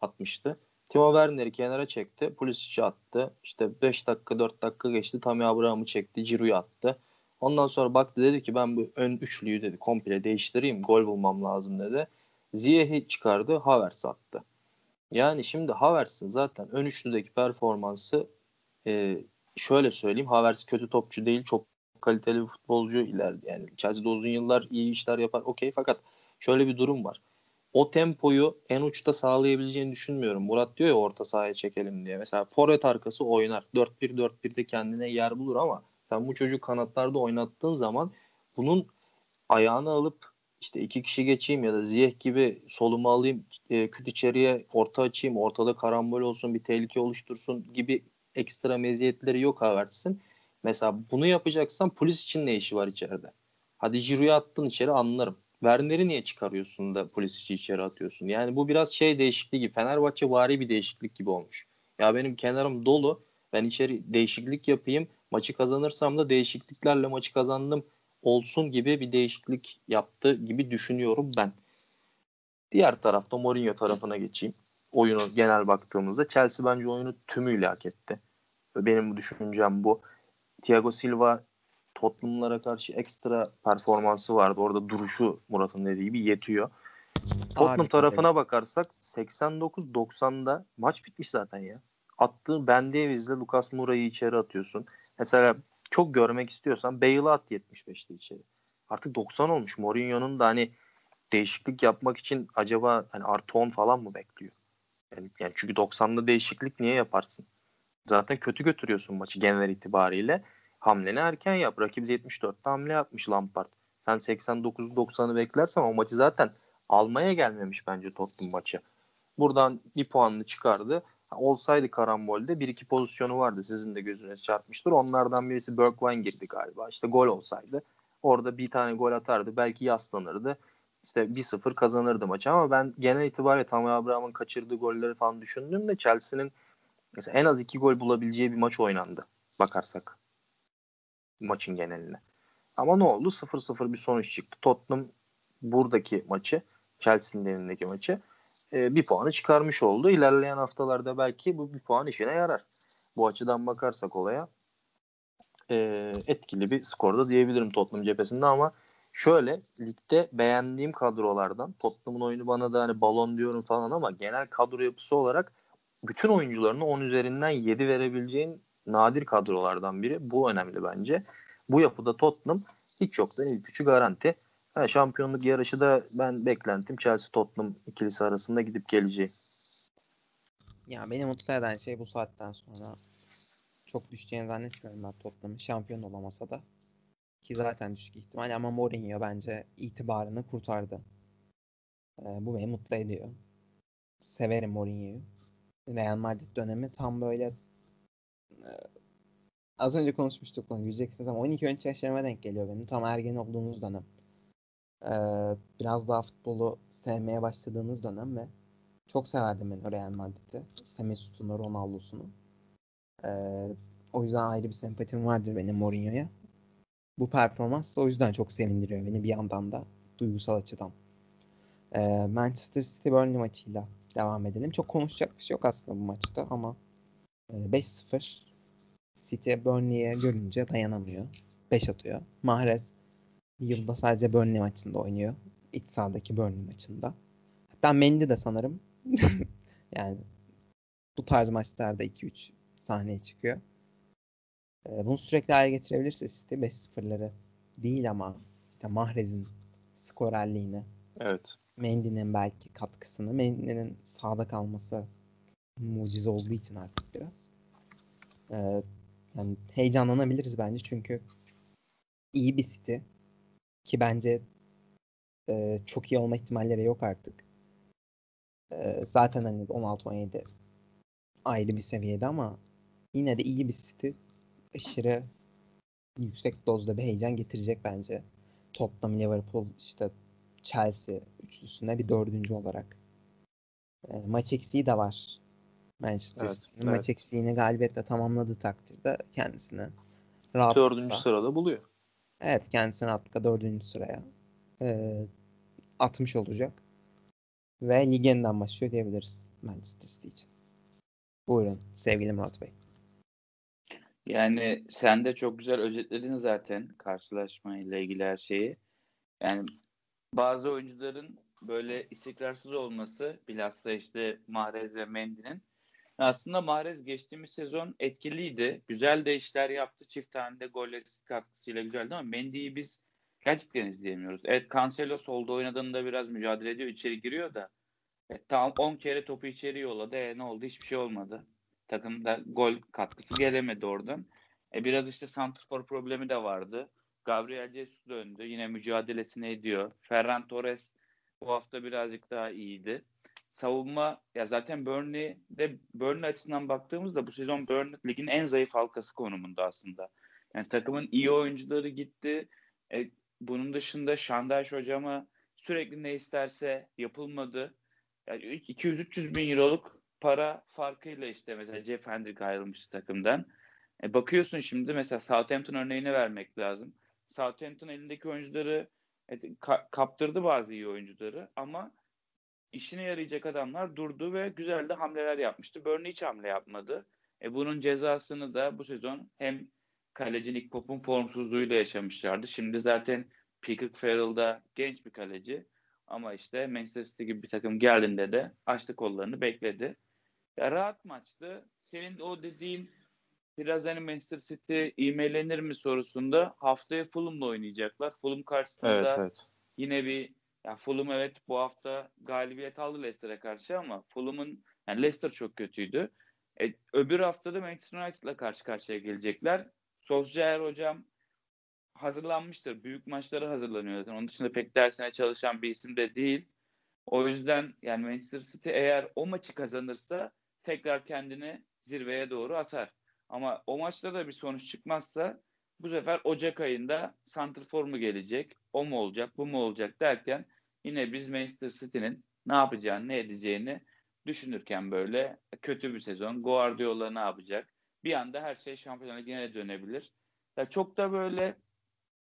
Speaker 1: atmıştı. Timo Werner'i kenara çekti. Pulisic'i attı. İşte 5 dakika 4 dakika geçti. Tammy Abraham'ı çekti. Ciro'yu attı. Ondan sonra baktı dedi ki ben bu ön üçlüyü dedi komple değiştireyim. Gol bulmam lazım dedi. Ziyeh'i çıkardı. Havertz attı. Yani şimdi Havertz'in zaten ön üçlüdeki performansı e, şöyle söyleyeyim. Havertz kötü topçu değil. Çok kaliteli bir futbolcu ileride. Yani Chelsea'de uzun yıllar iyi işler yapar. Okey fakat şöyle bir durum var. O tempoyu en uçta sağlayabileceğini düşünmüyorum. Murat diyor ya orta sahaya çekelim diye. Mesela forvet arkası oynar. 4-1-4-1'de kendine yer bulur ama sen bu çocuğu kanatlarda oynattığın zaman bunun ayağını alıp işte iki kişi geçeyim ya da Ziyeh gibi solumu alayım, e, küt içeriye orta açayım, ortada karambol olsun, bir tehlike oluştursun gibi ekstra meziyetleri yok Havertz'in. Mesela bunu yapacaksan polis için ne işi var içeride? Hadi Giroud'u attın içeri anlarım. Werner'i niye çıkarıyorsun da polis için içeri atıyorsun? Yani bu biraz şey değişikliği gibi. Fenerbahçe vari bir değişiklik gibi olmuş. Ya benim kenarım dolu. Ben içeri değişiklik yapayım. Maçı kazanırsam da değişikliklerle maçı kazandım olsun gibi bir değişiklik yaptı gibi düşünüyorum ben. Diğer tarafta Mourinho tarafına geçeyim. Oyunu genel baktığımızda Chelsea bence oyunu tümüyle hak etti. Benim düşüncem bu. Thiago Silva Tottenham'lara karşı ekstra performansı vardı. Orada duruşu Murat'ın dediği gibi yetiyor. Tottenham Abi, tarafına evet. bakarsak 89-90'da maç bitmiş zaten ya. Attığı Ben Davies'le Lucas Moura'yı içeri atıyorsun. Mesela çok görmek istiyorsan Bale'ı at 75'te içeri. Artık 90 olmuş. Mourinho'nun da hani değişiklik yapmak için acaba hani artı 10 falan mı bekliyor? Yani, yani çünkü 90'da değişiklik niye yaparsın? Zaten kötü götürüyorsun maçı genel itibariyle. Hamleni erken yap. Rakip 74'te hamle yapmış Lampard. Sen 89'u 90'ı beklersen o maçı zaten almaya gelmemiş bence Tottenham maçı. Buradan bir puanını çıkardı olsaydı karambolde bir iki pozisyonu vardı sizin de gözünüze çarpmıştır. Onlardan birisi Bergwijn girdi galiba. İşte gol olsaydı orada bir tane gol atardı. Belki yaslanırdı. İşte 1-0 kazanırdı maçı ama ben genel itibariyle Tammy Abraham'ın kaçırdığı golleri falan düşündüğümde Chelsea'nin mesela en az iki gol bulabileceği bir maç oynandı bakarsak maçın geneline. Ama ne oldu? 0-0 bir sonuç çıktı. Tottenham buradaki maçı Chelsea'nin evindeki maçı. E, bir puanı çıkarmış oldu. İlerleyen haftalarda belki bu bir puan işine yarar. Bu açıdan bakarsak olaya e, etkili bir skorda diyebilirim Tottenham cephesinde ama şöyle ligde beğendiğim kadrolardan Tottenham'ın oyunu bana da hani balon diyorum falan ama genel kadro yapısı olarak bütün oyuncularını 10 üzerinden 7 verebileceğin nadir kadrolardan biri. Bu önemli bence. Bu yapıda Tottenham hiç yoktan ilk üçü garanti. Ha, şampiyonluk yarışı da ben beklentim Chelsea Tottenham ikilisi arasında gidip geleceği.
Speaker 2: Ya beni mutlu eden şey bu saatten sonra çok düşeceğini zannetmiyorum ben Tottenham'ın şampiyon olamasa da. Ki zaten düşük ihtimal ama Mourinho bence itibarını kurtardı. Ee, bu beni mutlu ediyor. Severim Mourinho'yu. Real Madrid dönemi tam böyle e, az önce konuşmuştuk bunu güleceksin ama 12 13 yaşlarıma denk geliyor benim. Tam ergen olduğunuz dönem. Ee, biraz daha futbolu sevmeye başladığınız dönem ve çok severdim ben Real Madrid'i. İşte Mesut'unu, Ronaldo'sunu. Ee, o yüzden ayrı bir sempatim vardır benim Mourinho'ya. Bu performans da o yüzden çok sevindiriyor beni bir yandan da duygusal açıdan. Ee, Manchester City Burnley maçıyla devam edelim. Çok konuşacak bir şey yok aslında bu maçta ama e, 5-0 City Burnley'e görünce dayanamıyor. 5 atıyor. Mahrez yılda sadece Burnley maçında oynuyor. İç sahadaki Burnley maçında. Hatta Mendy de sanırım *laughs* yani bu tarz maçlarda 2-3 sahneye çıkıyor. Ee, bunu sürekli hale getirebilirse City 5-0'ları değil ama işte Mahrez'in skorerliğini
Speaker 1: Evet.
Speaker 2: Mendy'nin belki katkısını Mendy'nin sağda kalması mucize olduğu için artık biraz. Ee, yani heyecanlanabiliriz bence çünkü iyi bir City ki bence e, çok iyi olma ihtimalleri yok artık. E, zaten hani 16-17 ayrı bir seviyede ama yine de iyi bir City aşırı yüksek dozda bir heyecan getirecek bence. Tottenham, Liverpool, işte Chelsea üçlüsüne bir dördüncü olarak. E, maç eksiği de var. Manchester
Speaker 1: Evet, evet.
Speaker 2: maç eksiğini galibiyetle tamamladığı takdirde kendisini rahat
Speaker 1: Dördüncü sırada buluyor.
Speaker 2: Evet kendisini atla dördüncü sıraya e, atmış olacak. Ve ligenden başlıyor diyebiliriz Manchester City için. Buyurun sevgili Murat Bey.
Speaker 3: Yani sen de çok güzel özetledin zaten karşılaşmayla ilgili her şeyi. Yani bazı oyuncuların böyle istikrarsız olması bilhassa işte Mahrez ve Mendy'nin aslında Mahrez geçtiğimiz sezon etkiliydi. Güzel de işler yaptı. Çift tane de golle katkısıyla güzeldi ama Mendy'yi biz gerçekten izleyemiyoruz. Evet Cancelo solda oynadığında biraz mücadele ediyor. içeri giriyor da. E, tam 10 kere topu içeri yolladı. E, ne oldu? Hiçbir şey olmadı. Takımda gol katkısı gelemedi oradan. E, biraz işte santrfor problemi de vardı. Gabriel Jesus döndü. Yine mücadelesini ediyor. Ferran Torres bu hafta birazcık daha iyiydi. Savunma ya zaten Burnley'de Burnley açısından baktığımızda bu sezon Burnley ligin en zayıf halkası konumunda aslında. Yani takımın iyi oyuncuları gitti. E, bunun dışında Şandaş hocama sürekli ne isterse yapılmadı. Yani 200-300 bin euroluk para farkıyla işte mesela Jeff Hendrick ayrılmıştı takımdan. E, bakıyorsun şimdi mesela Southampton örneğini vermek lazım. Southampton elindeki oyuncuları e, ka- kaptırdı bazı iyi oyuncuları ama işine yarayacak adamlar durdu ve güzel de hamleler yapmıştı. Burnley hiç hamle yapmadı. E, bunun cezasını da bu sezon hem kaleci Nick Pope'un formsuzluğuyla yaşamışlardı. Şimdi zaten Pickett Farrell'da genç bir kaleci. Ama işte Manchester City gibi bir takım geldiğinde de açtı kollarını bekledi. Ya rahat maçtı. Senin o dediğin biraz hani Manchester City ivmelenir mi sorusunda haftaya Fulham'la oynayacaklar. Fulham karşısında
Speaker 1: Evet evet.
Speaker 3: yine bir ya Fulham evet bu hafta galibiyet aldı Leicester'a karşı ama Fulham'ın yani Leicester çok kötüydü. E, öbür haftada Manchester United'la karşı karşıya gelecekler. Solskjaer hocam hazırlanmıştır. Büyük maçlara hazırlanıyor zaten. Onun dışında pek dersine çalışan bir isim de değil. O yüzden yani Manchester City eğer o maçı kazanırsa tekrar kendini zirveye doğru atar. Ama o maçta da bir sonuç çıkmazsa bu sefer Ocak ayında Santrfor mu gelecek, o mu olacak, bu mu olacak derken yine biz Manchester City'nin ne yapacağını, ne edeceğini düşünürken böyle kötü bir sezon. Guardiola ne yapacak? Bir anda her şey Şampiyonlar Ligi'ne dönebilir. Ya çok da böyle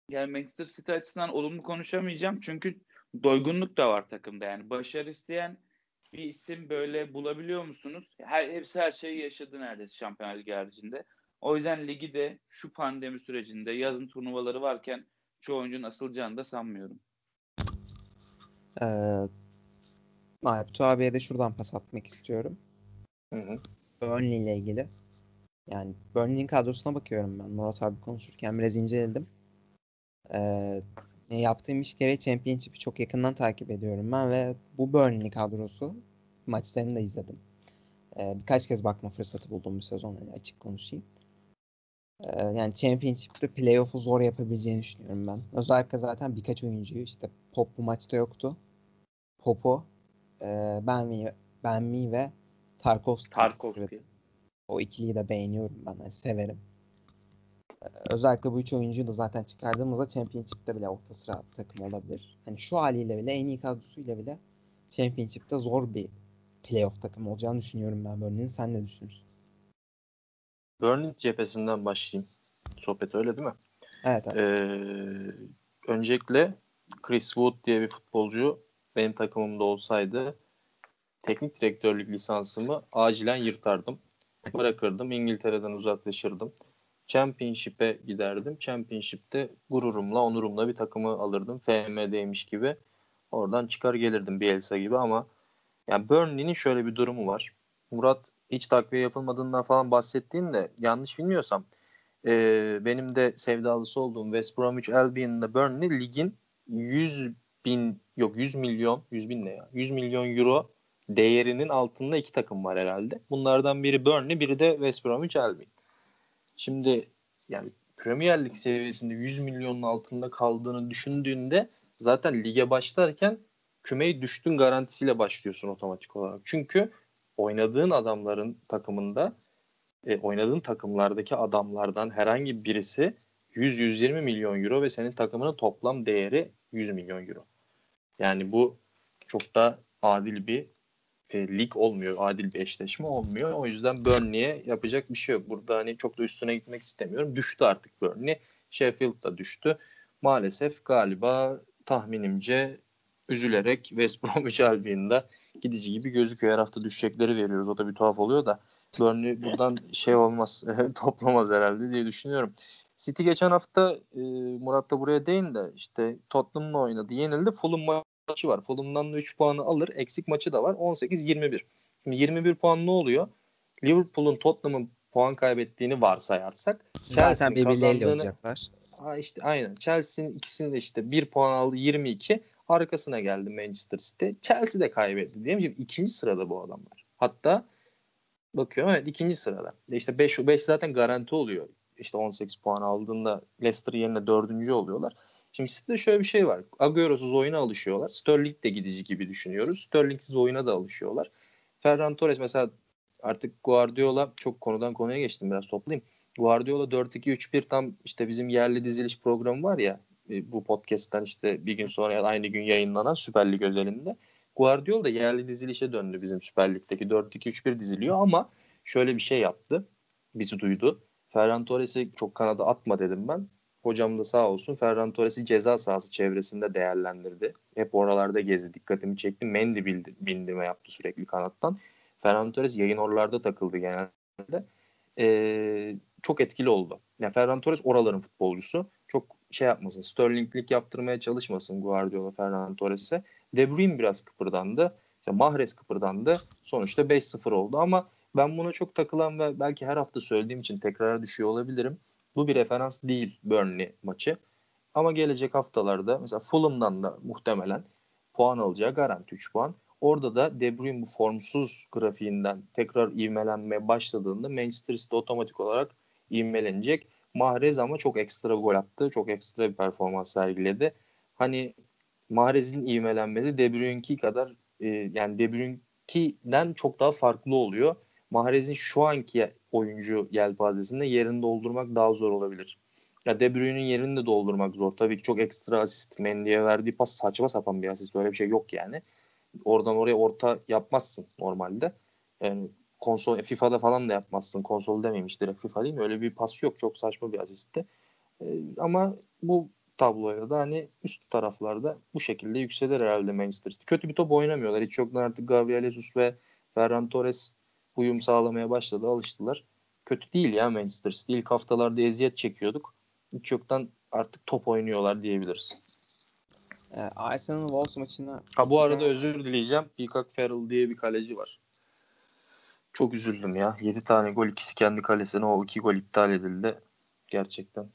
Speaker 3: yani Manchester City açısından olumlu konuşamayacağım. Çünkü doygunluk da var takımda yani. Başarı isteyen bir isim böyle bulabiliyor musunuz? Her, hepsi her şeyi yaşadı neredeyse Şampiyonlar Ligi haricinde. O yüzden ligi de şu pandemi sürecinde yazın turnuvaları varken çoğu oyuncunun asılacağını da sanmıyorum.
Speaker 2: Ee, Alptu abiye de şuradan pas atmak istiyorum.
Speaker 1: Hı hı.
Speaker 2: Burnley ile ilgili. Yani Burnley'in kadrosuna bakıyorum ben. Murat abi konuşurken biraz inceledim. Ee, yaptığım iş gereği Championship'i çok yakından takip ediyorum ben ve bu Burnley kadrosu maçlarını da izledim. Ee, birkaç kez bakma fırsatı buldum bu sezon yani açık konuşayım. Ee, yani Championship'te playoff'u zor yapabileceğini düşünüyorum ben. Özellikle zaten birkaç oyuncuyu işte Pop bu maçta yoktu. Pop'u, e, Benmi, Benmi ve Tarkovski.
Speaker 3: Tarkovski.
Speaker 2: O ikiliyi de beğeniyorum ben. Yani severim. Ee, özellikle bu üç oyuncuyu da zaten çıkardığımızda Championship'te bile orta sıra takım olabilir. Hani şu haliyle bile en iyi kadrosuyla bile Championship'te zor bir playoff takım olacağını düşünüyorum ben Burnley'nin. Sen ne düşünürsün?
Speaker 1: Burnley cephesinden başlayayım. Sohbet öyle değil mi?
Speaker 2: Evet. evet.
Speaker 1: Ee, öncelikle Chris Wood diye bir futbolcu benim takımımda olsaydı teknik direktörlük lisansımı acilen yırtardım. Bırakırdım. İngiltere'den uzaklaşırdım. Championship'e giderdim. Championship'te gururumla, onurumla bir takımı alırdım. FM'deymiş gibi. Oradan çıkar gelirdim Bielsa gibi ama yani Burnley'nin şöyle bir durumu var. Murat hiç takviye yapılmadığından falan bahsettiğinde yanlış bilmiyorsam e, benim de sevdalısı olduğum West Bromwich Albion'da Burnley ligin 100 bin yok 100 milyon 100 bin ne ya 100 milyon euro değerinin altında iki takım var herhalde. Bunlardan biri Burnley biri de West Bromwich Albion. Şimdi yani Premier Lig seviyesinde 100 milyonun altında kaldığını düşündüğünde zaten lige başlarken kümeyi düştün garantisiyle başlıyorsun otomatik olarak. Çünkü oynadığın adamların takımında e, oynadığın takımlardaki adamlardan herhangi birisi 100-120 milyon euro ve senin takımının toplam değeri 100 milyon euro. Yani bu çok da adil bir e, lig olmuyor. Adil bir eşleşme olmuyor. O yüzden Burnley'e yapacak bir şey yok. Burada hani çok da üstüne gitmek istemiyorum. Düştü artık Burnley. Sheffield da düştü. Maalesef galiba tahminimce üzülerek *laughs* West Bromwich Albion'da gidici gibi gözüküyor. Her hafta düşecekleri veriyoruz. O da bir tuhaf oluyor da Burnley buradan şey olmaz *laughs* toplamaz herhalde diye düşünüyorum. City geçen hafta e, Murat da buraya değin de işte Tottenham'la oynadı. Yenildi. Fulham maçı var. Fulham'dan da 3 puanı alır. Eksik maçı da var. 18-21. Şimdi 21 puan ne oluyor? Liverpool'un Tottenham'ın puan kaybettiğini varsayarsak
Speaker 2: Zaten birbirleriyle olacaklar.
Speaker 1: Ha işte aynen. Chelsea'nin ikisini de işte 1 puan aldı 22. Arkasına geldi Manchester City. Chelsea de kaybetti diyelim. Şimdi ikinci sırada bu adamlar. Hatta bakıyorum evet ikinci sırada. İşte 5 5 zaten garanti oluyor. İşte 18 puan aldığında Leicester yerine dördüncü oluyorlar. Şimdi City'de şöyle bir şey var. Agüero'suz oyuna alışıyorlar. Sterling de gidici gibi düşünüyoruz. Sterling'siz oyuna da alışıyorlar. Ferran Torres mesela artık Guardiola çok konudan konuya geçtim biraz toplayayım. Guardiola 4-2-3-1 tam işte bizim yerli diziliş programı var ya e, bu podcast'ten işte bir gün sonra ya aynı gün yayınlanan Süper Lig özelinde. Guardiola da yerli dizilişe döndü bizim Süper Lig'deki 4-2-3-1 diziliyor ama şöyle bir şey yaptı. Bizi duydu. Ferran Torres'i çok kanada atma dedim ben. Hocam da sağ olsun Ferran Torres'i ceza sahası çevresinde değerlendirdi. Hep oralarda gezdi. Dikkatimi çekti. Mendy bildi, bindirme yaptı sürekli kanattan. Ferran Torres yayın oralarda takıldı genelde. Ee, çok etkili oldu. Yani Ferran Torres oraların futbolcusu. Çok şey yapmasın. Sterling'lik yaptırmaya çalışmasın Guardiola Ferran Torres'e. De Bruyne biraz kıpırdandı. İşte Mahrez kıpırdandı. Sonuçta 5-0 oldu ama ben buna çok takılan ve belki her hafta söylediğim için tekrar düşüyor olabilirim. Bu bir referans değil Burnley maçı. Ama gelecek haftalarda mesela Fulham'dan da muhtemelen puan alacağı garanti 3 puan. Orada da De Bruyne bu formsuz grafiğinden tekrar ivmelenmeye başladığında Manchester City otomatik olarak ivmelenecek. Mahrez ama çok ekstra gol attı. Çok ekstra bir performans sergiledi. Hani Mahrez'in ivmelenmesi De Bruyne'ki kadar e, yani De Bruyne'kinden çok daha farklı oluyor. Mahrez'in şu anki oyuncu yelpazesinde yerini doldurmak daha zor olabilir. Ya De Bruyne'nin yerini de doldurmak zor. Tabii ki çok ekstra asist. Mendy'e verdiği pas saçma sapan bir asist. Böyle bir şey yok yani. Oradan oraya orta yapmazsın normalde. Yani konsol FIFA'da falan da yapmazsın. Konsol demeymiş direkt FIFA değil mi? Öyle bir pas yok. Çok saçma bir asistti. Ee, ama bu tabloyla da hani üst taraflarda bu şekilde yükselir herhalde Manchester City. Kötü bir top oynamıyorlar. Hiç yoktan artık Gabriel Jesus ve Ferran Torres uyum sağlamaya başladı. Alıştılar. Kötü değil ya Manchester City. İlk haftalarda eziyet çekiyorduk. Hiç yoktan artık top oynuyorlar diyebiliriz.
Speaker 2: Ee, Arsenal Wolves maçına
Speaker 1: Ha bu arada özür dileyeceğim. Peacock Farrell diye bir kaleci var. Çok üzüldüm ya. 7 tane gol ikisi kendi kalesine o 2 gol iptal edildi. Gerçekten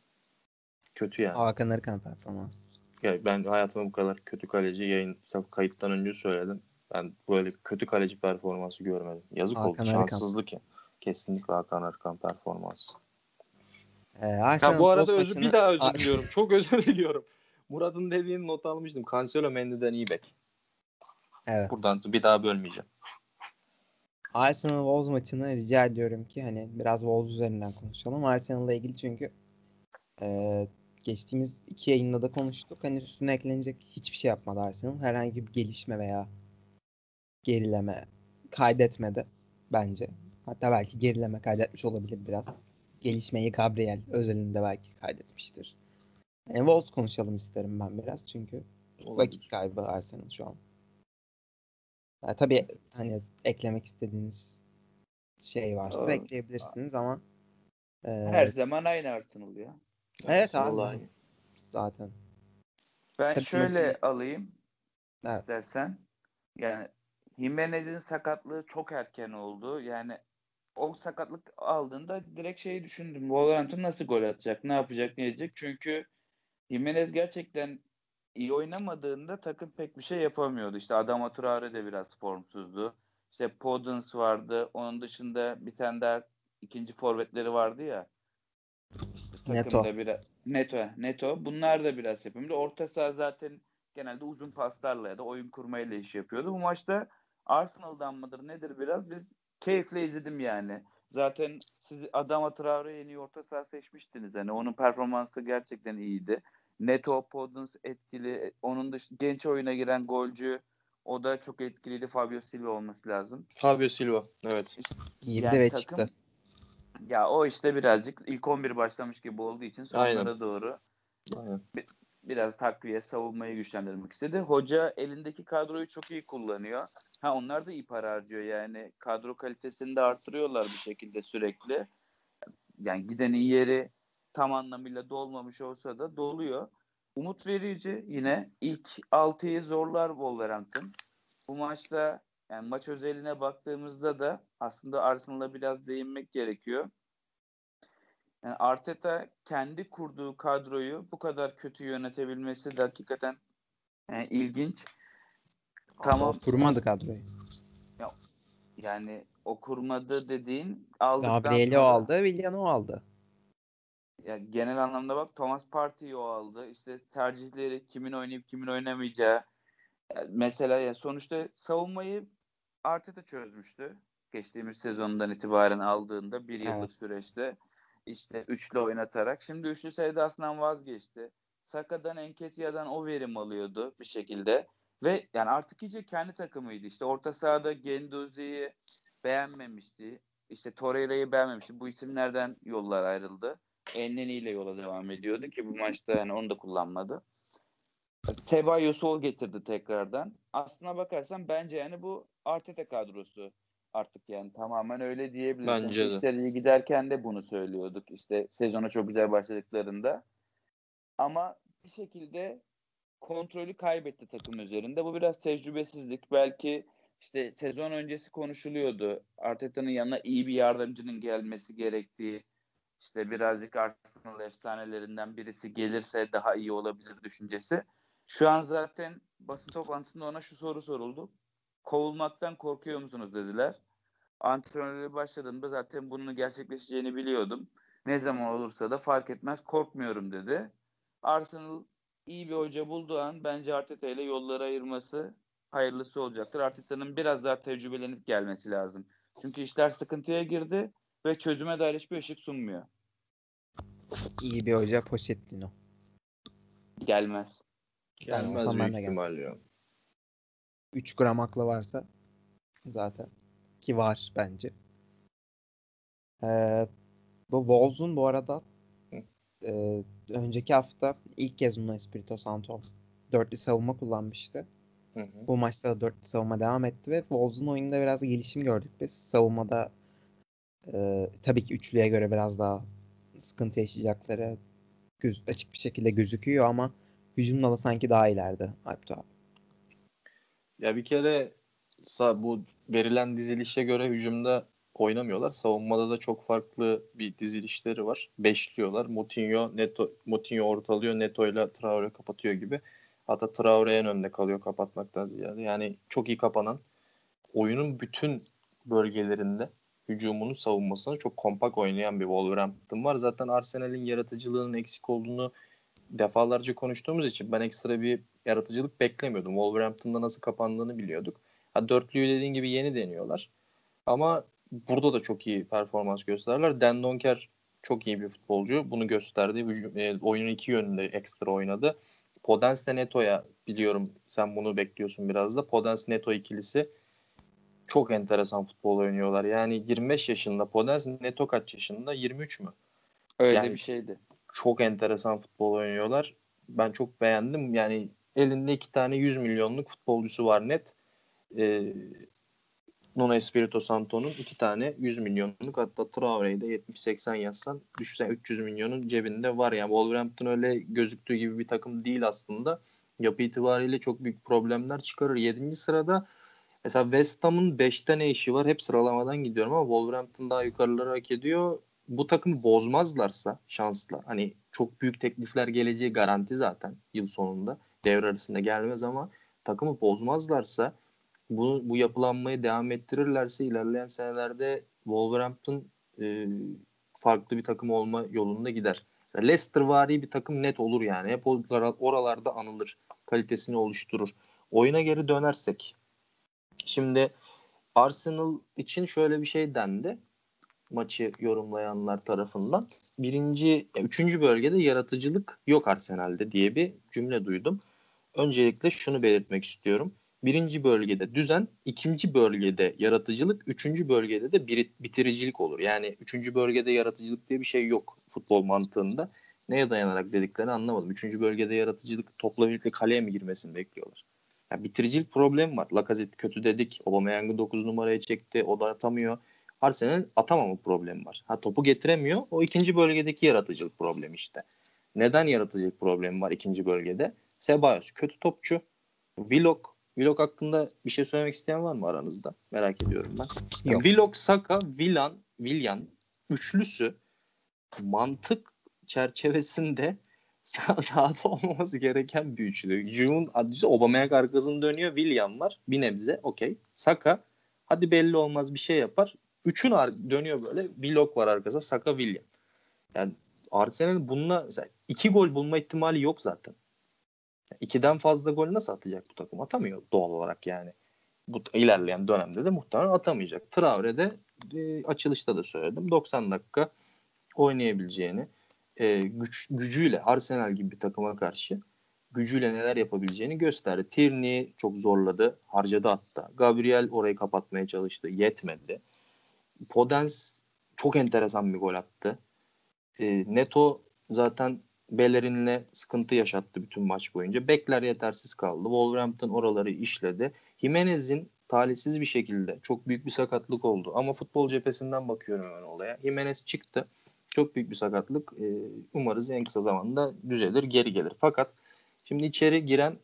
Speaker 1: kötü yani.
Speaker 2: Hakan Arıkan performans.
Speaker 1: Ya ben hayatımda bu kadar kötü kaleci yayın kayıttan önce söyledim. Ben böyle kötü kaleci performansı görmedim. Yazık
Speaker 2: Hakan
Speaker 1: oldu.
Speaker 2: Arıkan.
Speaker 1: Şanssızlık ya. Kesinlikle Hakan Arkan performansı.
Speaker 2: Ee,
Speaker 1: Ha, bu arada özür,
Speaker 2: maçına-
Speaker 1: bir daha özür diliyorum. Çok özür diliyorum. Murat'ın dediğini not almıştım. Cancelo Mendy'den iyi bek.
Speaker 2: Evet.
Speaker 1: Buradan bir daha bölmeyeceğim.
Speaker 2: Arsenal Wolves maçını rica ediyorum ki hani biraz Wolves üzerinden konuşalım. Arsenal'la ilgili çünkü e, geçtiğimiz iki yayında da konuştuk. Hani üstüne eklenecek hiçbir şey yapmadı Arsenal. Herhangi bir gelişme veya gerileme kaydetmedi bence. Hatta belki gerileme kaydetmiş olabilir biraz. Gelişmeyi Gabriel özelinde belki kaydetmiştir. Yani Wolves konuşalım isterim ben biraz çünkü vakit kaybı Arsenal şu an. Ya tabii hani eklemek istediğiniz şey varsa
Speaker 3: Evet.
Speaker 2: ekleyebilirsiniz ama e,
Speaker 3: Her zaman aynı Arsenal ya.
Speaker 2: evet abi
Speaker 1: Vallahi.
Speaker 2: zaten.
Speaker 3: Ben
Speaker 2: Tabii
Speaker 3: şöyle
Speaker 2: maçın-
Speaker 3: alayım
Speaker 2: Evet.
Speaker 3: istersen. Yani Jimenez'in sakatlığı çok erken oldu. Yani o sakatlık aldığında direkt şeyi düşündüm. Wolverhampton nasıl gol atacak? Ne yapacak? Ne edecek? Çünkü Jimenez gerçekten iyi oynamadığında takım pek bir şey yapamıyordu. İşte Adama Traore de biraz formsuzdu. İşte Podence vardı. Onun dışında bir tane daha ikinci forvetleri vardı ya. İşte
Speaker 2: Neto.
Speaker 3: biraz Neto, Neto. Bunlar da biraz yapıyordu. Orta saha zaten genelde uzun paslarla ya da oyun kurmayla iş yapıyordu. Bu maçta Arsenal'dan mıdır nedir biraz biz keyifle izledim yani. Zaten siz Adama Traore'yi en iyi orta saha seçmiştiniz. Yani onun performansı gerçekten iyiydi. Neto, Podence etkili. Onun dışında genç oyuna giren golcü o da çok etkiliydi. Fabio Silva olması lazım.
Speaker 1: Fabio Silva. Evet.
Speaker 2: Girdi
Speaker 3: Yani
Speaker 2: ve
Speaker 3: takım-
Speaker 2: çıktı.
Speaker 3: Ya o işte birazcık ilk 11 başlamış gibi olduğu için sonlara
Speaker 1: Aynen.
Speaker 3: doğru
Speaker 1: Aynen.
Speaker 3: biraz takviye savunmayı güçlendirmek istedi. Hoca elindeki kadroyu çok iyi kullanıyor. Ha onlar da iyi para harcıyor yani. Kadro kalitesini de artırıyorlar bir şekilde sürekli. Yani giden iyi yeri tam anlamıyla dolmamış olsa da doluyor. Umut verici yine ilk 6'yı zorlar Wolverhampton. Bu maçta yani maç özeline baktığımızda da aslında Arsenal'a biraz değinmek gerekiyor. Yani Arteta kendi kurduğu kadroyu bu kadar kötü yönetebilmesi de hakikaten yani ilginç. Tamam.
Speaker 2: Kurmadı kadroyu.
Speaker 3: Yani o kurmadı dediğin aldıktan
Speaker 2: Gabriel'i
Speaker 3: sonra-
Speaker 2: aldı, Willian o aldı.
Speaker 3: Ya genel anlamda bak Thomas Partey'i o aldı. İşte tercihleri kimin oynayıp kimin oynamayacağı. Ya mesela ya sonuçta savunmayı Arteta çözmüştü. Geçtiğimiz sezondan itibaren aldığında bir yıllık
Speaker 2: Evet.
Speaker 3: süreçte işte üçlü oynatarak. Şimdi üçlü sevdasından vazgeçti. Saka'dan Enketia'dan o verim alıyordu bir şekilde. Ve yani artık iyice kendi takımıydı. İşte orta sahada Genduzi'yi beğenmemişti. İşte Torreira'yı beğenmemişti. Bu isimlerden yollar ayrıldı. Enneni ile yola devam ediyordu ki bu maçta yani onu da kullanmadı. Ceballos o getirdi tekrardan. Aslına bakarsan bence yani bu Arteta kadrosu artık yani tamamen öyle diyebiliriz.
Speaker 1: Bence
Speaker 3: Çünkü
Speaker 1: de.
Speaker 3: İşler iyi giderken de bunu söylüyorduk. İşte sezona çok güzel başladıklarında. Ama bir şekilde kontrolü kaybetti takım üzerinde. Bu biraz tecrübesizlik. Belki işte sezon öncesi konuşuluyordu. Arteta'nın yanına iyi bir yardımcının gelmesi gerektiği. İşte birazcık Arsenal efsanelerinden birisi gelirse daha iyi olabilir düşüncesi. Şu an zaten basın toplantısında ona şu soru soruldu. Kovulmaktan korkuyor musunuz dediler. Antrenörlüğe başladığımda zaten bunun gerçekleşeceğini biliyordum. Ne zaman olursa da fark etmez korkmuyorum dedi. Arsenal iyi bir hoca bulduğu an bence Arteta ile yolları ayırması hayırlısı olacaktır. Arteta'nın biraz daha tecrübelenip gelmesi lazım. Çünkü işler sıkıntıya girdi ve çözüme dair hiçbir ışık sunmuyor.
Speaker 2: İyi bir hoca Pochettino.
Speaker 3: Gelmez.
Speaker 1: Gelmez
Speaker 2: ben
Speaker 1: büyük ihtimal ya.
Speaker 2: 3 gram aklı varsa zaten ki var bence. Ee, bu Wolves'un bu arada e, önceki hafta ilk kez Nuno Espirito Santo dörtlü savunma kullanmıştı.
Speaker 1: Hı hı.
Speaker 2: Bu maçta da dörtlü savunma devam etti ve Wolves'un oyununda biraz gelişim gördük biz. Savunmada e, tabii ki üçlüye göre biraz daha sıkıntı yaşayacakları göz, açık bir şekilde gözüküyor ama hücumda da sanki daha ileride Alp abi.
Speaker 1: Ya bir kere bu verilen dizilişe göre hücumda oynamıyorlar. Savunmada da çok farklı bir dizilişleri var. Beşliyorlar. Moutinho, Neto, Moutinho ortalıyor. Neto ile Traore kapatıyor gibi. Hatta Traore en önde kalıyor kapatmaktan ziyade. Yani çok iyi kapanan oyunun bütün bölgelerinde hücumunu savunmasını çok kompak oynayan bir Wolverhampton var. Zaten Arsenal'in yaratıcılığının eksik olduğunu defalarca konuştuğumuz için ben ekstra bir yaratıcılık beklemiyordum. Wolverhampton'da nasıl kapandığını biliyorduk. Ha, dörtlüyü dediğin gibi yeni deniyorlar. Ama burada da çok iyi performans gösterdiler. Dan Donker çok iyi bir futbolcu. Bunu gösterdi. E, oyunun iki yönünde ekstra oynadı. Podence Neto'ya biliyorum sen bunu bekliyorsun biraz da. Podence Neto ikilisi çok enteresan futbol oynuyorlar. Yani 25 yaşında Podence Neto kaç yaşında? 23 mü?
Speaker 3: Öyle
Speaker 1: Yani-
Speaker 3: bir şeydi.
Speaker 1: çok enteresan futbol oynuyorlar. Ben çok beğendim. Yani elinde iki tane 100 milyonluk futbolcusu var net. Ee, Nuno Espirito Santo'nun iki tane 100 milyonluk hatta Traore'yi de 70-80 yazsan düşsen 300 milyonun cebinde var. Yani Wolverhampton öyle gözüktüğü gibi bir takım değil aslında. Yapı itibariyle çok büyük problemler çıkarır. 7. sırada mesela West Ham'ın 5'te ne işi var? Hep sıralamadan gidiyorum ama Wolverhampton daha yukarıları hak ediyor bu takımı bozmazlarsa şansla hani çok büyük teklifler geleceği garanti zaten yıl sonunda devre arasında gelmez ama takımı bozmazlarsa bu, bu yapılanmayı devam ettirirlerse ilerleyen senelerde Wolverhampton e, farklı bir takım olma yolunda gider. Leicester vari bir takım net olur yani. Hep oralar- oralarda anılır. Kalitesini oluşturur. Oyuna geri dönersek. Şimdi Arsenal için şöyle bir şey dendi maçı yorumlayanlar tarafından. Birinci, üçüncü bölgede yaratıcılık yok Arsenal'de diye bir cümle duydum. Öncelikle şunu belirtmek istiyorum. Birinci bölgede düzen, ikinci bölgede yaratıcılık, üçüncü bölgede de bitiricilik olur. Yani üçüncü bölgede yaratıcılık diye bir şey yok futbol mantığında. Neye dayanarak dediklerini anlamadım. Üçüncü bölgede yaratıcılık topla birlikte kaleye mi girmesini bekliyorlar? Ya bitiricilik problemi var. Lacazette kötü dedik. Aubameyang'ı 9 numaraya çekti. O da atamıyor. Arsenal'in atamama problemi var. Ha topu getiremiyor. O ikinci bölgedeki yaratıcılık problemi işte. Neden yaratıcılık problemi var ikinci bölgede? Ceballos kötü topçu. Willock Willock hakkında bir şey söylemek isteyen var mı aranızda? Merak ediyorum ben.
Speaker 2: Yok.
Speaker 1: Willock, Saka, Villan, Villan üçlüsü mantık çerçevesinde *laughs* sah- sahada olmaması gereken bir üçlü. June'un adresi Aubameyang arkasını dönüyor. William var. Bir nebze okey. Saka hadi belli olmaz bir şey yapar. Üçün ar- dönüyor böyle. Willock var arkasında. Saka William. Yani Arsenal'in bununla iki gol bulma ihtimali yok zaten. Yani ikiden fazla gol nasıl atacak bu takım? Atamıyor doğal olarak yani. Bu ilerleyen dönemde de muhtemelen atamayacak. Traore'de e, açılışta da söyledim. 90 dakika oynayabileceğini, e, güç, gücüyle Arsenal gibi bir takıma karşı gücüyle neler yapabileceğini gösterdi. Tierney çok zorladı, harcadı hatta. Gabriel orayı kapatmaya çalıştı, yetmedi. Podence çok enteresan bir gol attı. E, Neto zaten Bellerin'le sıkıntı yaşattı bütün maç boyunca. Bekler yetersiz kaldı. Wolverhampton oraları işledi. Jimenez'in talihsiz bir şekilde çok büyük bir sakatlık oldu. Ama futbol cephesinden bakıyorum hemen olaya. Jimenez çıktı. Çok büyük bir sakatlık. Ee, umarız en kısa zamanda düzelir, geri gelir. Fakat şimdi içeri giren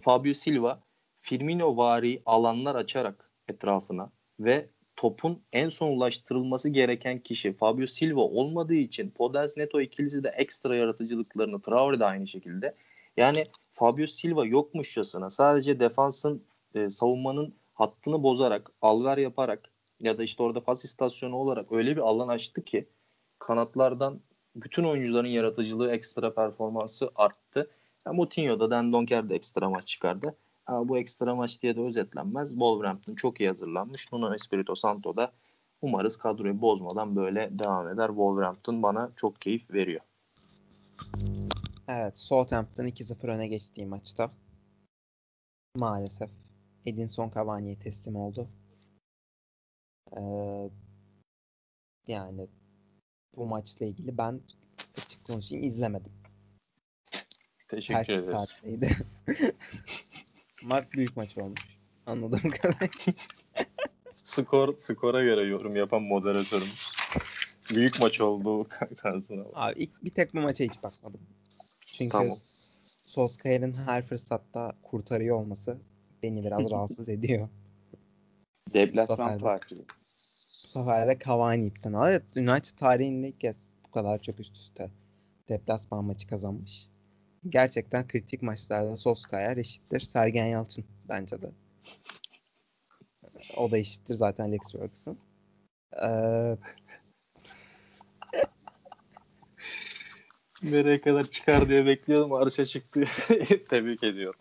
Speaker 1: Fabio Silva Firmino vari alanlar açarak etrafına ve topun en son ulaştırılması gereken kişi Fabio Silva olmadığı için Podence Neto ikilisi de ekstra yaratıcılıklarını Traore de aynı şekilde. Yani Fabio Silva yokmuşçasına sadece defansın e, savunmanın hattını bozarak, alver yaparak ya da işte orada pas istasyonu olarak öyle bir alan açtı ki kanatlardan bütün oyuncuların yaratıcılığı ekstra performansı arttı. Yani Moutinho da Dan Donker de ekstra maç çıkardı. Ama bu ekstra maç diye de özetlenmez. Wolverhampton çok iyi hazırlanmış. Nuno Espirito Santo da umarız kadroyu bozmadan böyle devam eder. Wolverhampton bana çok keyif veriyor.
Speaker 2: Evet, Southampton 2-0 öne geçtiği maçta maalesef Edinson Cavani'ye teslim oldu. Ee, yani bu maçla ilgili ben açık konuşayım izlemedim.
Speaker 1: Teşekkür
Speaker 2: Ters bir
Speaker 1: ederiz.
Speaker 2: saatteydi. Ama *laughs* büyük maç olmuş. Anladığım kadarıyla.
Speaker 1: Skor skora göre yorum yapan moderatörümüz. Büyük maç oldu karşısına.
Speaker 2: Abi ilk bir tek bu maça hiç bakmadım. Çünkü
Speaker 1: Tamam.
Speaker 2: Solskjaer'in her fırsatta kurtarıyor olması beni biraz *laughs* rahatsız ediyor.
Speaker 3: Deplasman farkı.
Speaker 2: Sefer de Cavani ipten aldı. United tarihinde ilk kez bu kadar çok üst üste deplasman maçı kazanmış. Gerçekten kritik maçlarda Solskjaer eşittir Sergen Yalçın bence de. O da eşittir zaten Alex Ferguson. Ee,
Speaker 1: Nereye kadar çıkar diye bekliyordum. Arşa çıktı. *laughs* Tebrik ediyorum.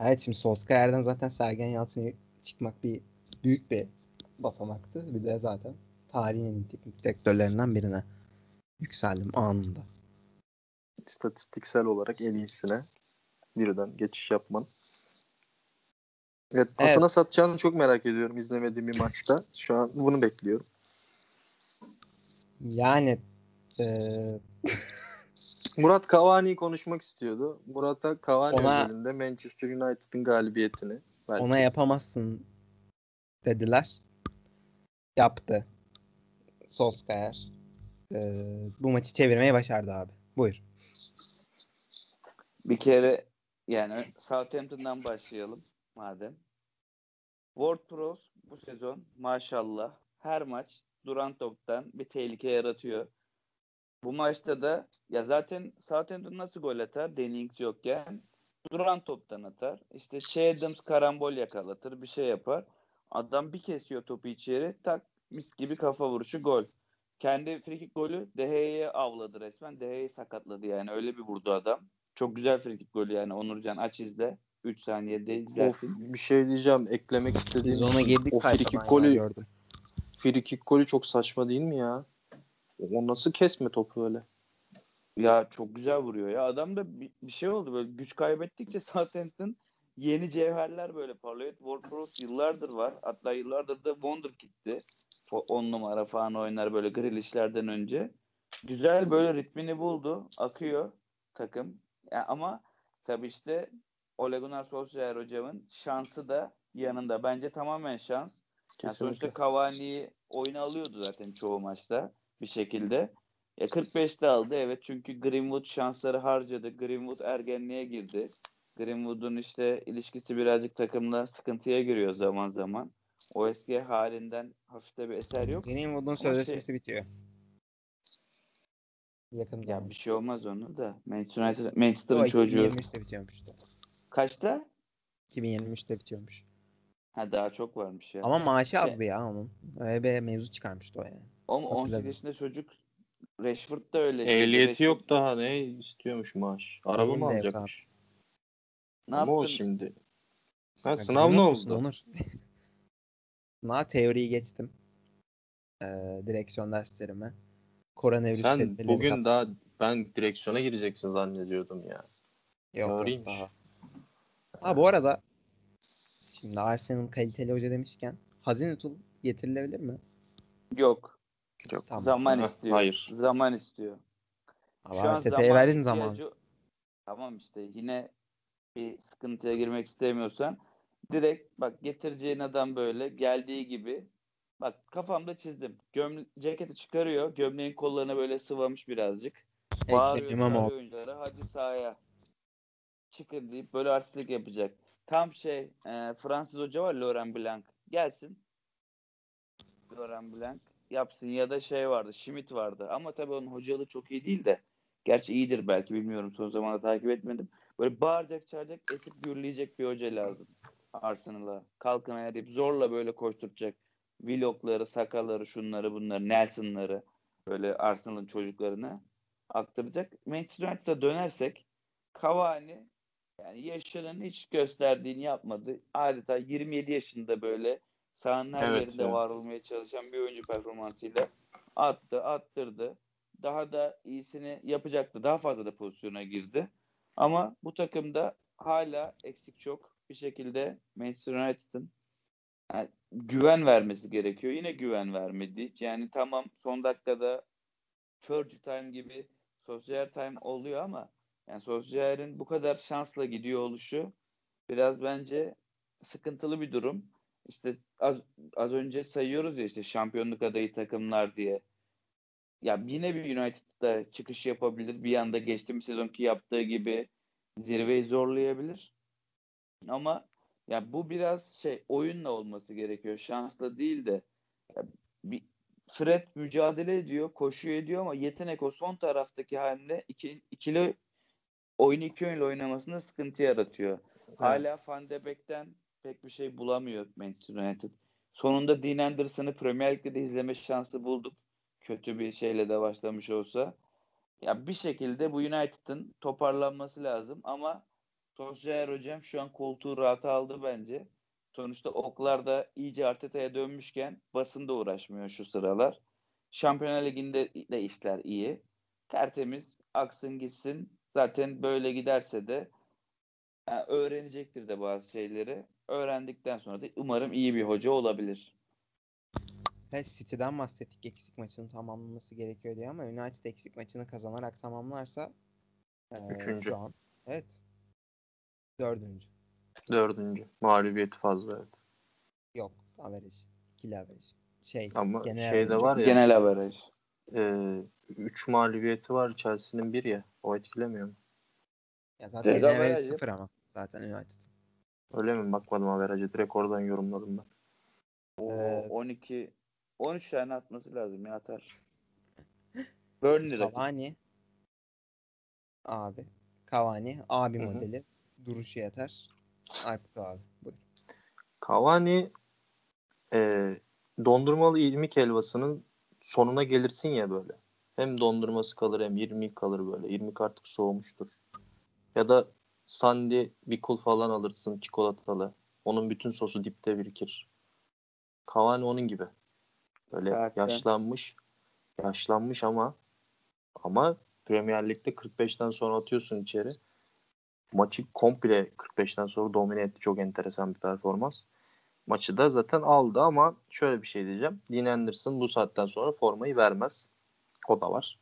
Speaker 2: evet şimdi Solskjaer'den zaten Sergen Yalçın'a çıkmak bir büyük bir basamaktı. Bir de zaten tarihin teknik direktörlerinden birine yükseldim anında.
Speaker 1: İstatistiksel olarak en iyisine birden geçiş yapman. Evet, pasına satacağını çok merak ediyorum izlemediğim bir maçta. Şu an bunu bekliyorum.
Speaker 2: Yani eee
Speaker 1: Murat Cavani'yi konuşmak istiyordu. Murat da Cavani
Speaker 2: Ona-
Speaker 1: özelinde Manchester United'ın galibiyetini belki.
Speaker 2: Ona yapamazsın dediler. Yaptı. Solskjaer. Ee, bu maçı çevirmeyi başardı abi. Buyur.
Speaker 3: Bir kere yani Southampton'dan başlayalım madem. Ward Prowse bu sezon maşallah her maç duran toptan bir tehlike yaratıyor. Bu maçta da ya zaten Southampton nasıl gol atar? Dennings yokken duran toptan atar. İşte Adams karambol yakalatır, bir şey yapar. Adam bir kesiyor topu içeri, tak mis gibi kafa vuruşu gol. Kendi frikik golü De Gea'yı avladı resmen. De Gea'yı sakatladı yani. Öyle bir vurdu adam. Çok güzel frikik golü yani. Onurcan aç izle. 3 saniyede
Speaker 1: Of,
Speaker 3: izlersin.
Speaker 1: bir şey diyeceğim. Eklemek istediğim
Speaker 2: Biz ona girdik
Speaker 1: o
Speaker 2: kayıttan
Speaker 1: frikik golü
Speaker 2: gördüm.
Speaker 1: frikik golü çok saçma değil mi ya? O nasıl kesme topu öyle?
Speaker 3: Ya çok güzel vuruyor ya. Adam da bir, bir şey oldu böyle güç kaybettikçe Southampton yeni cevherler böyle parlıyor. Ward Prowse yıllardır var. Hatta yıllardır da Wonderkid'ti. 10 numara falan oynar böyle Grealish'lerden önce. Güzel böyle ritmini buldu. Akıyor takım. Ya ama tabii işte Ole Gunnar Solskjaer hocamın şansı da yanında. Bence tamamen şans. Yani sonuçta Cavani'yi oyuna alıyordu zaten çoğu maçta bir şekilde. Ya 45'te aldı evet çünkü Greenwood şansları harcadı. Greenwood ergenliğe girdi. Greenwood'un işte ilişkisi birazcık takımla sıkıntıya giriyor zaman zaman. O eski halinden hafifte bir eser yok.
Speaker 2: Greenwood'un
Speaker 3: şey-
Speaker 2: sözleşmesi bitiyor. Yakın
Speaker 3: Ya bir şey olmaz onu da. Manchester United, Manchester'ın çocuğu.
Speaker 2: 2023'te bitiyormuş. işte.
Speaker 3: Kaçta?
Speaker 2: 2023'te bitiyormuş.
Speaker 3: Ha daha çok varmış ya.
Speaker 2: Ama maaşı
Speaker 3: Şey-
Speaker 2: azdı ya onun. Öyle bir mevzu çıkarmıştı o yani.
Speaker 3: Ama 18
Speaker 2: hatırladım.
Speaker 3: yaşında çocuk Rashford da öyle.
Speaker 1: Ehliyeti
Speaker 3: Rashford-
Speaker 1: yok daha ne istiyormuş maaş. Araba
Speaker 2: Benim
Speaker 1: mı
Speaker 2: de
Speaker 1: alacakmış?
Speaker 3: Ne
Speaker 1: Ama o
Speaker 3: yaptın?
Speaker 1: şimdi. Ha,
Speaker 2: Ya
Speaker 1: sınav ne oldu?
Speaker 2: Onur? *laughs* Sınav teoriyi geçtim. Ee, direksiyon derslerime. Koronavirüs
Speaker 1: Sen bugün
Speaker 2: kapsamında-
Speaker 1: daha ben direksiyona gireceksin zannediyordum ya.
Speaker 2: Yok, yok
Speaker 1: Teoriymiş.
Speaker 2: daha. Ha bu arada şimdi Arsenal kaliteli hoca demişken Hazinetul getirilebilir mi?
Speaker 3: Yok.
Speaker 1: Yok.
Speaker 2: Tamam.
Speaker 3: Zaman
Speaker 1: Ha,
Speaker 3: istiyor.
Speaker 1: hayır.
Speaker 3: Zaman istiyor.
Speaker 2: Abi
Speaker 3: Şu an zaman
Speaker 2: verdin zaman.
Speaker 3: Tamam işte yine bir sıkıntıya girmek istemiyorsan direkt bak getireceğin adam böyle geldiği gibi bak kafamda çizdim. Göm ceketi çıkarıyor. Gömleğin kollarına böyle sıvamış birazcık. Bağırıyor oyunculara hadi sahaya. Çıkın deyip böyle artistlik yapacak. Tam şey e, Fransız hoca var Laurent Blanc. Gelsin. Laurent Blanc yapsın ya da şey vardı Schmidt vardı. Ama tabii onun hocalığı çok iyi değil de. Gerçi iyidir belki bilmiyorum son zamanlarda takip etmedim. Böyle bağıracak çağıracak esip gürleyecek bir hoca lazım. Arsenal'a. Kalkın ayağa deyip zorla böyle koşturacak. Vlogları, sakalları, şunları bunları, Nelson'ları böyle Arsenal'ın çocuklarına aktaracak. Manchester United'a dönersek Cavani yani yaşının hiç gösterdiğini yapmadı. Adeta 27 yaşında böyle sahanın her
Speaker 1: Evet
Speaker 3: yerinde
Speaker 1: ya.
Speaker 3: var olmaya çalışan bir oyuncu performansıyla attı, attırdı. Daha da iyisini yapacaktı. Daha fazla da pozisyona girdi. Ama bu takımda hala eksik çok bir şekilde Manchester United'ın yani güven vermesi gerekiyor. Yine güven vermedi. Yani tamam son dakikada Fergie time gibi Solskjaer time oluyor ama yani Solskjaer'in bu kadar şansla gidiyor oluşu biraz bence sıkıntılı bir durum. İşte az, az önce sayıyoruz ya işte şampiyonluk adayı takımlar diye. Ya yine bir United'da çıkış yapabilir. Bir anda geçtiğimiz sezonki yaptığı gibi zirveyi zorlayabilir. Ama ya bu biraz şey oyunla olması gerekiyor. Şansla değil de ya bir Fred mücadele ediyor, koşuyor ediyor ama yetenek o son taraftaki halinde iki, ikili oyunu iki yönlü oynamasında sıkıntı yaratıyor. Evet. Hala Van de Beek'ten pek bir şey bulamıyor Manchester United. Sonunda Dean Anderson'ı Premier Lig'de de izleme şansı bulduk. Kötü bir şeyle de başlamış olsa. Ya bir şekilde bu United'ın toparlanması lazım ama Solskjaer hocam şu an koltuğu rahat aldı bence. Sonuçta oklar da iyice Arteta'ya dönmüşken basında uğraşmıyor şu sıralar. Şampiyonlar Ligi'nde de işler iyi. Tertemiz, aksın gitsin. Zaten böyle giderse de yani öğrenecektir de bazı şeyleri. Öğrendikten sonra da umarım iyi bir hoca olabilir.
Speaker 2: Evet, City'den bahsettik eksik maçının tamamlanması gerekiyor diye ama United eksik maçını kazanarak tamamlarsa
Speaker 1: Üçüncü. Şu an,
Speaker 2: evet. Dördüncü.
Speaker 1: Dördüncü. Mağlubiyeti fazla evet.
Speaker 2: Yok. Average. İkili average. Şey,
Speaker 1: Ama genel şey de var ya.
Speaker 3: Genel average.
Speaker 1: E, üç mağlubiyeti var Chelsea'nin bir ya. O etkilemiyor mu?
Speaker 2: Ya zaten genel average sıfır ama. Zaten United.
Speaker 1: Öyle mi? Bakmadım average'e. Direkt oradan yorumladım ben.
Speaker 3: O ee, 12 13 tane atması lazım ya atar. Burnley
Speaker 2: Cavani abi. Cavani abi Hı-hı. modeli. Duruşu yeter. Aykut abi. Buyur.
Speaker 1: Cavani e, dondurmalı ilmik helvasının sonuna gelirsin ya böyle. Hem dondurması kalır hem irmik kalır böyle. İrmik artık soğumuştur. Ya da sandi bir kul falan alırsın çikolatalı. Onun bütün sosu dipte birikir. Cavani onun gibi. Böyle Zaten. yaşlanmış. Yaşlanmış ama ama Premier Lig'de 45'ten sonra atıyorsun içeri. Maçı komple 45'ten sonra domine etti. Çok enteresan bir performans. Maçı da zaten aldı ama şöyle bir şey diyeceğim. Dean Anderson bu saatten sonra formayı vermez. O da var.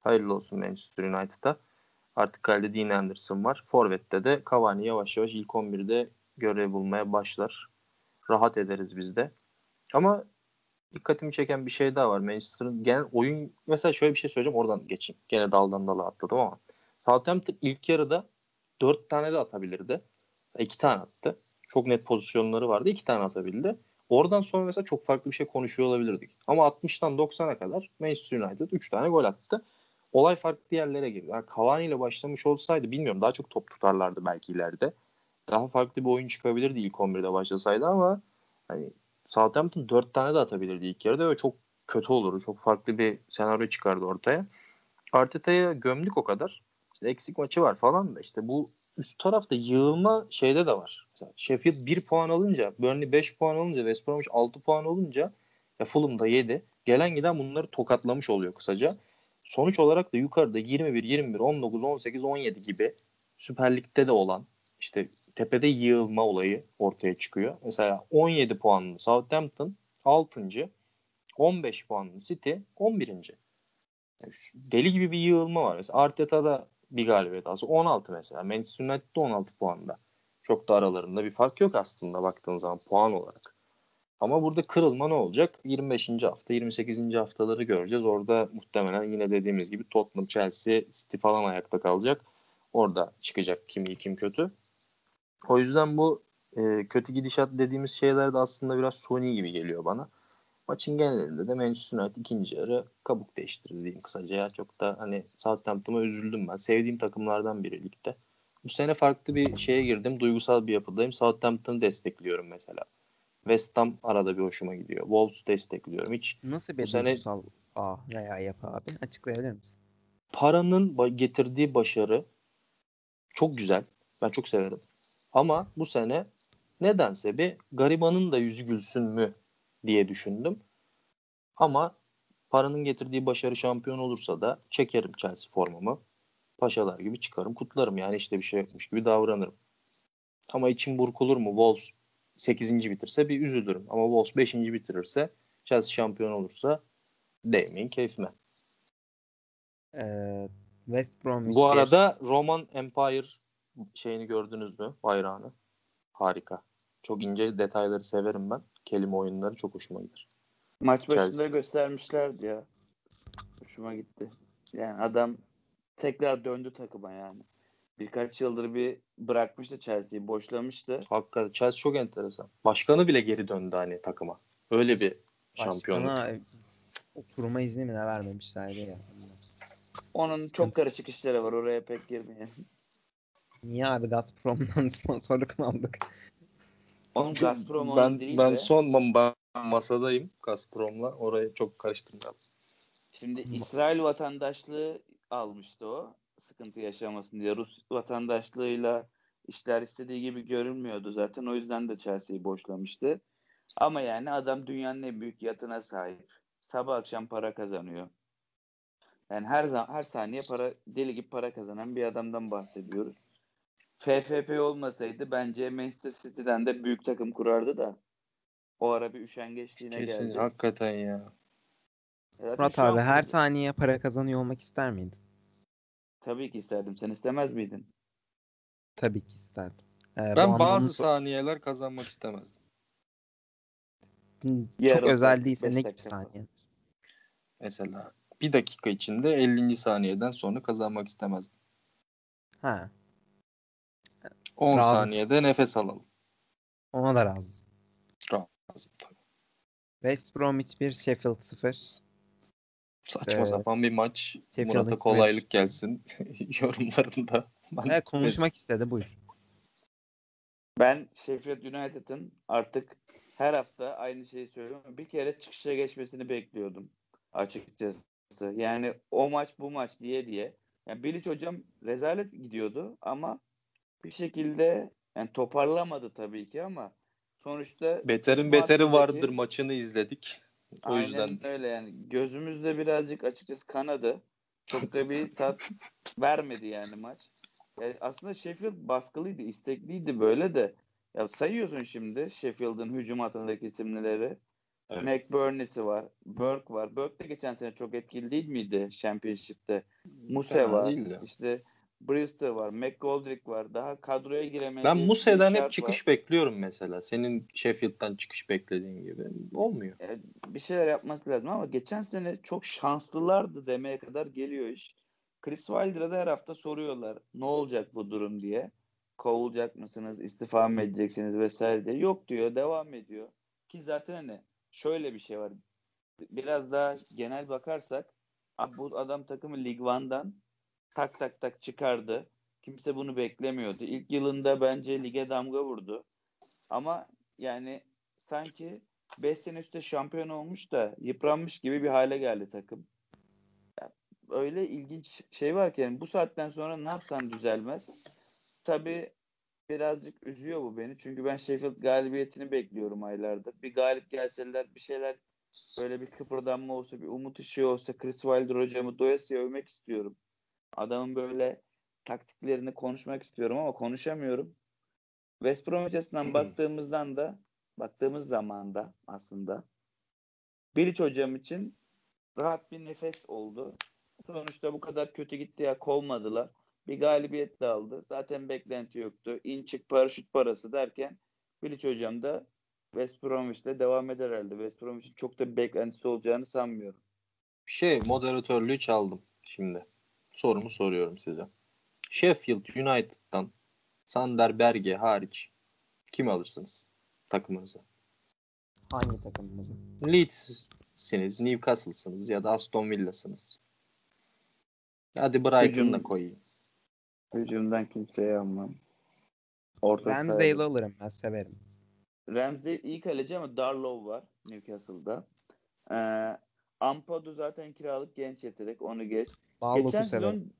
Speaker 1: Hayırlı olsun Manchester United'a. Artık kalede Dean Anderson var. Forvet'te de Cavani yavaş yavaş ilk 11'de görev bulmaya başlar. Rahat ederiz biz de. Ama dikkatimi çeken bir şey daha var. Manchester'ın genel oyun mesela şöyle bir şey söyleyeceğim oradan geçeyim. Gene daldan dala atladım ama Southampton ilk yarıda 4 tane de atabilirdi. 2 tane attı. Çok net pozisyonları vardı. 2 tane atabildi. Oradan sonra mesela çok farklı bir şey konuşuyor olabilirdik. Ama 60'tan 90'a kadar Manchester United 3 tane gol attı. Olay farklı yerlere girdi. Yani Cavani ile başlamış olsaydı bilmiyorum daha çok top tutarlardı belki ileride. Daha farklı bir oyun çıkabilirdi ilk 11'de başlasaydı ama hani Southampton 4 tane de atabilirdi ilk yarıda ve çok kötü olurdu. Çok farklı bir senaryo çıkardı ortaya. Arteta'ya gömdük o kadar. İşte eksik maçı var falan da işte bu üst tarafta yığılma şeyde de var. Mesela Sheffield 1 puan alınca, Burnley 5 puan alınca, West Bromwich 6 puan olunca ya Fulham da 7. Gelen giden bunları tokatlamış oluyor kısaca. Sonuç olarak da yukarıda 21, 21, 19, 18, 17 gibi Süper Lig'de de olan işte tepede yığılma olayı ortaya çıkıyor. Mesela 17 puanlı Southampton 6. 15 puanlı City 11. Yani deli gibi bir yığılma var. Mesela Arteta'da bir galibiyet alsa 16 mesela. Manchester United'da 16 puanda. Çok da aralarında bir fark yok aslında baktığın zaman puan olarak. Ama burada kırılma ne olacak? 25. hafta, 28. haftaları göreceğiz. Orada muhtemelen yine dediğimiz gibi Tottenham, Chelsea, City falan ayakta kalacak. Orada çıkacak kim iyi kim kötü. O yüzden bu e, kötü gidişat dediğimiz şeyler de aslında biraz suni gibi geliyor bana. Maçın genelinde de Manchester United ikinci yarı kabuk değiştirdi diyeyim kısaca ya. Çok da hani Southampton'a üzüldüm ben. Sevdiğim takımlardan biri ligde. Bu sene farklı bir şeye girdim. Duygusal bir yapıdayım. Southampton'ı destekliyorum mesela. West Ham arada bir hoşuma gidiyor. Wolves destekliyorum. Hiç
Speaker 2: Nasıl bir sene... duygusal A veya yapı abi? Açıklayabilir misin?
Speaker 1: Paranın getirdiği başarı çok güzel. Ben çok severim. Ama bu sene nedense bir garibanın da yüzü gülsün mü diye düşündüm. Ama paranın getirdiği başarı şampiyon olursa da çekerim Chelsea formamı. Paşalar gibi çıkarım kutlarım yani işte bir şey yokmuş gibi davranırım. Ama içim burkulur mu Wolves 8. bitirse bir üzülürüm. Ama Wolves 5. bitirirse Chelsea şampiyon olursa değmeyin keyfime.
Speaker 2: Ee, West Bromwich
Speaker 1: Bu arada Roman Empire şeyini gördünüz mü? Bayrağını. Harika. Çok ince detayları severim ben. Kelime oyunları çok hoşuma gider.
Speaker 3: Maç başında
Speaker 1: Chelsea.
Speaker 3: göstermişlerdi ya. Hoşuma gitti. Yani adam tekrar döndü takıma yani. Birkaç yıldır bir bırakmıştı Chelsea'yi, boşlamıştı.
Speaker 1: Hakikaten Chelsea çok enteresan. Başkanı bile geri döndü hani takıma. Öyle bir şampiyonluk.
Speaker 2: Başkana oturma izni mi ne vermemişlerdi ya.
Speaker 3: Onun
Speaker 2: Sıkıntı.
Speaker 3: çok karışık işleri var. Oraya pek girmeyelim.
Speaker 2: Niye abi Gazprom'dan *laughs* sponsorluk mu aldık?
Speaker 3: Onun Gazprom
Speaker 1: ben,
Speaker 3: değil
Speaker 1: ben
Speaker 3: de.
Speaker 1: son ben masadayım Gazprom'la. Orayı çok karıştırmayalım.
Speaker 3: Şimdi İsrail vatandaşlığı almıştı o. Sıkıntı yaşamasın diye. Rus vatandaşlığıyla işler istediği gibi görünmüyordu zaten. O yüzden de Chelsea'yi boşlamıştı. Ama yani adam dünyanın en büyük yatına sahip. Sabah akşam para kazanıyor. Yani her zaman her saniye para deli gibi para kazanan bir adamdan bahsediyoruz. FFP olmasaydı bence Manchester City'den de büyük takım kurardı da o ara bir üşengeçliğine
Speaker 1: Kesin
Speaker 3: geldi.
Speaker 1: hakikaten ya.
Speaker 3: Zaten
Speaker 2: Murat
Speaker 3: şu an-
Speaker 2: abi her saniye para kazanıyor olmak ister miydin?
Speaker 3: Tabii ki isterdim. Sen istemez miydin?
Speaker 2: Tabii ki isterdim. Ee,
Speaker 1: Ben
Speaker 2: anlamda
Speaker 1: bazı saniyeler kazanmak istemezdim.
Speaker 3: Yarım
Speaker 2: çok özel değilse ne gibi saniye?
Speaker 1: Mesela bir dakika içinde 50. saniyeden sonra kazanmak istemezdim.
Speaker 2: Ha,
Speaker 1: 10
Speaker 2: Razı.
Speaker 1: saniyede nefes alalım.
Speaker 2: ona da razı.
Speaker 1: Lazım tabii.
Speaker 2: West Bromwich 1, Sheffield 0.
Speaker 1: Saçma
Speaker 2: Ee,
Speaker 1: sapan bir maç.
Speaker 2: Sheffield'ın
Speaker 1: Murat'a kolaylık gelsin *laughs* yorumlarında. Ben
Speaker 2: Evet, konuşmak istedi buyur.
Speaker 3: Ben Sheffield United'ın artık her hafta aynı şeyi söylüyorum. Bir kere çıkışa geçmesini bekliyordum açıkçası. Yani o maç bu maç diye diye. Yani Bilic hocam rezalet gidiyordu ama bir şekilde yani toparlamadı tabii ki ama sonuçta
Speaker 1: Beterin beteri vardır maçını izledik. O
Speaker 3: Aynen
Speaker 1: yüzden
Speaker 3: öyle yani. Gözümüzde birazcık açıkçası kanadı. Çok da bir *laughs* tat vermedi yani maç. Ya aslında Sheffield baskılıydı, istekliydi böyle de. Ya sayıyorsun şimdi Sheffield'ın hücum hattındaki isimleri.
Speaker 1: Evet.
Speaker 3: McBurney'si var, Burke var. Burke de geçen sene çok etkili değil miydi Championship'te? Muse
Speaker 1: Fena
Speaker 3: var.
Speaker 1: değil ya.
Speaker 3: İşte Brewster var, McGoldrick var. Daha kadroya giremeyen
Speaker 1: Ben
Speaker 3: şart
Speaker 1: hep
Speaker 3: var.
Speaker 1: çıkış bekliyorum mesela. Senin Sheffield'dan çıkış beklediğin gibi. Olmuyor.
Speaker 3: E, bir şeyler yapması lazım ama geçen sene çok şanslılardı demeye kadar geliyor iş. Chris Wilder'a da her hafta soruyorlar ne olacak bu durum diye. Kovulacak mısınız, istifa mı edeceksiniz vesaire diye. Yok diyor, devam ediyor. Ki zaten hani şöyle bir şey var. Biraz daha genel bakarsak bu adam takımı Lig One'dan tak tak tak çıkardı. Kimse bunu beklemiyordu. İlk yılında bence lige damga vurdu. Ama yani sanki 5 sene üstte şampiyon olmuş da yıpranmış gibi bir hale geldi takım. Öyle ilginç şey var ki yani bu saatten sonra ne yapsan düzelmez. Tabii birazcık üzüyor bu beni. Çünkü ben Sheffield galibiyetini bekliyorum aylardır. Bir galip gelseler bir şeyler böyle bir kıpırdanma olsa bir umut ışığı olsa Chris Wilder hocamı doyasıya övmek istiyorum. Adamın böyle taktiklerini konuşmak istiyorum ama konuşamıyorum. West Bromwich açısından baktığımızdan da baktığımız zamanda aslında Bilic hocam için rahat bir nefes oldu. Sonuçta bu kadar kötü gitti ya kovmadılar. Bir galibiyet de aldı. Zaten beklenti yoktu. İn çık paraşüt parası derken Bilic hocam da West Bromwich'le devam eder herhalde. West Bromwich'in çok da bir beklentisi olacağını sanmıyorum.
Speaker 1: Şey moderatörlüğü çaldım şimdi. Sorumu soruyorum size. Sheffield United'dan Sander Berge hariç kim alırsınız takımınıza?
Speaker 2: Hangi takımımızı?
Speaker 1: Leeds'siniz, Newcastle'sınız ya da Aston Villa'sınız. Hadi Brighton'ı da koyayım.
Speaker 3: Hücumdan kimseye almam. Orta
Speaker 2: Ramsdale'ı alırım ben severim.
Speaker 3: Ramsdale iyi kaleci ama Darlow var Newcastle'da. Ee, Ampadu zaten kiralık genç yetenek. Onu geç. Geçen sezon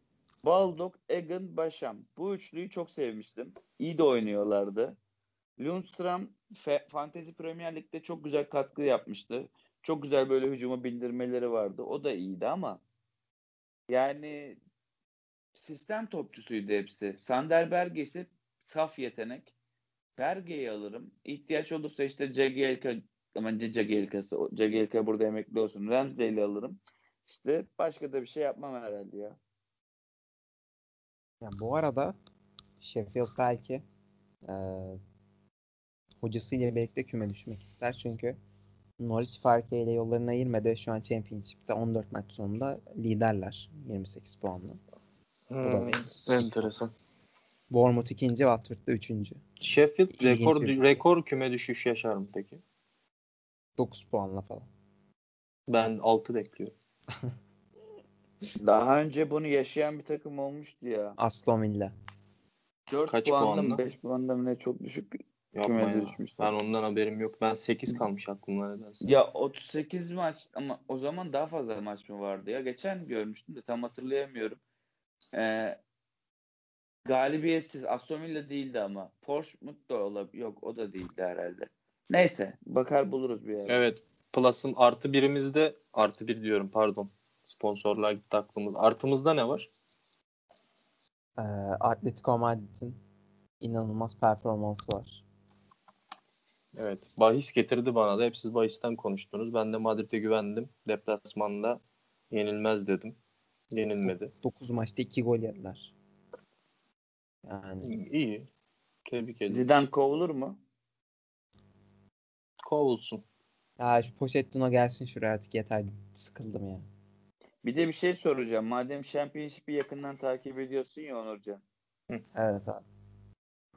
Speaker 3: Baldock, Egan, Başam. Bu üçlüyü çok sevmiştim. İyi de oynuyorlardı. Lundstram Fe- Fantasy Premier Lig'de çok güzel katkı yapmıştı. Çok güzel böyle hücuma bindirmeleri vardı. O da iyiydi ama yani sistem topçusuydu hepsi. Sander Berge ise saf yetenek. Berge'yi alırım. İhtiyaç olursa işte Jagielka bence Jagielka'sı. Jagielka burada emekli olsun. Ramsdale'i alırım. İşte başka da bir şey yapmam herhalde ya.
Speaker 2: Yani bu arada Sheffield belki e, hocasıyla birlikte küme düşmek ister. Çünkü Norwich farkı ile yollarını ayırmadı ve şu an Championship'te 14 maç sonunda liderler 28 puanla.
Speaker 1: Hmm, enteresan.
Speaker 2: Bournemouth ikinci, Watford da üçüncü.
Speaker 1: Sheffield
Speaker 2: İlginç
Speaker 1: rekor
Speaker 2: bir-
Speaker 1: rekor küme düşüş yaşar mı peki?
Speaker 2: 9 puanla falan.
Speaker 1: Ben 6 bekliyorum. *laughs*
Speaker 3: Daha önce bunu yaşayan bir takım olmuştu ya.
Speaker 2: Aston Villa.
Speaker 3: 4
Speaker 1: Kaç
Speaker 3: puanda
Speaker 1: puanda?
Speaker 3: mı 5 puanda mı ne çok düşük.
Speaker 1: Yapma
Speaker 3: Kümede
Speaker 1: ya.
Speaker 3: düşmüştü.
Speaker 1: Ben ondan haberim yok. Ben 8 kalmış aklımda nedense.
Speaker 3: Ya 38 maç ama o zaman daha fazla maç mı vardı ya? Geçen görmüştüm de tam hatırlayamıyorum. Ee, galibiyetsiz Aston Villa değildi ama. Portsmouth da olabilir. Yok o da değildi herhalde. Neyse bakar buluruz bir yere.
Speaker 1: Evet. Plus'ın artı birimizde artı bir diyorum pardon. Sponsorlar gitti aklımız. Artımızda ne var?
Speaker 2: Ee, Atletico Madrid'in inanılmaz performansı var.
Speaker 1: Evet. Bahis getirdi bana da. Hep siz bahisten konuştunuz. Ben de Madrid'e güvendim. Deplasmanda yenilmez dedim. Yenilmedi.
Speaker 2: 9 maçta 2 gol yediler. Yani
Speaker 1: İyi. Tebrik ederim.
Speaker 3: Zidane kovulur mu?
Speaker 1: Kovulsun.
Speaker 2: Ya şu Pochettino gelsin şuraya artık yeter. Sıkıldım ya.
Speaker 3: Bir de bir şey soracağım. Madem Championship'i yakından takip ediyorsun ya Onurcan.
Speaker 2: Evet abi.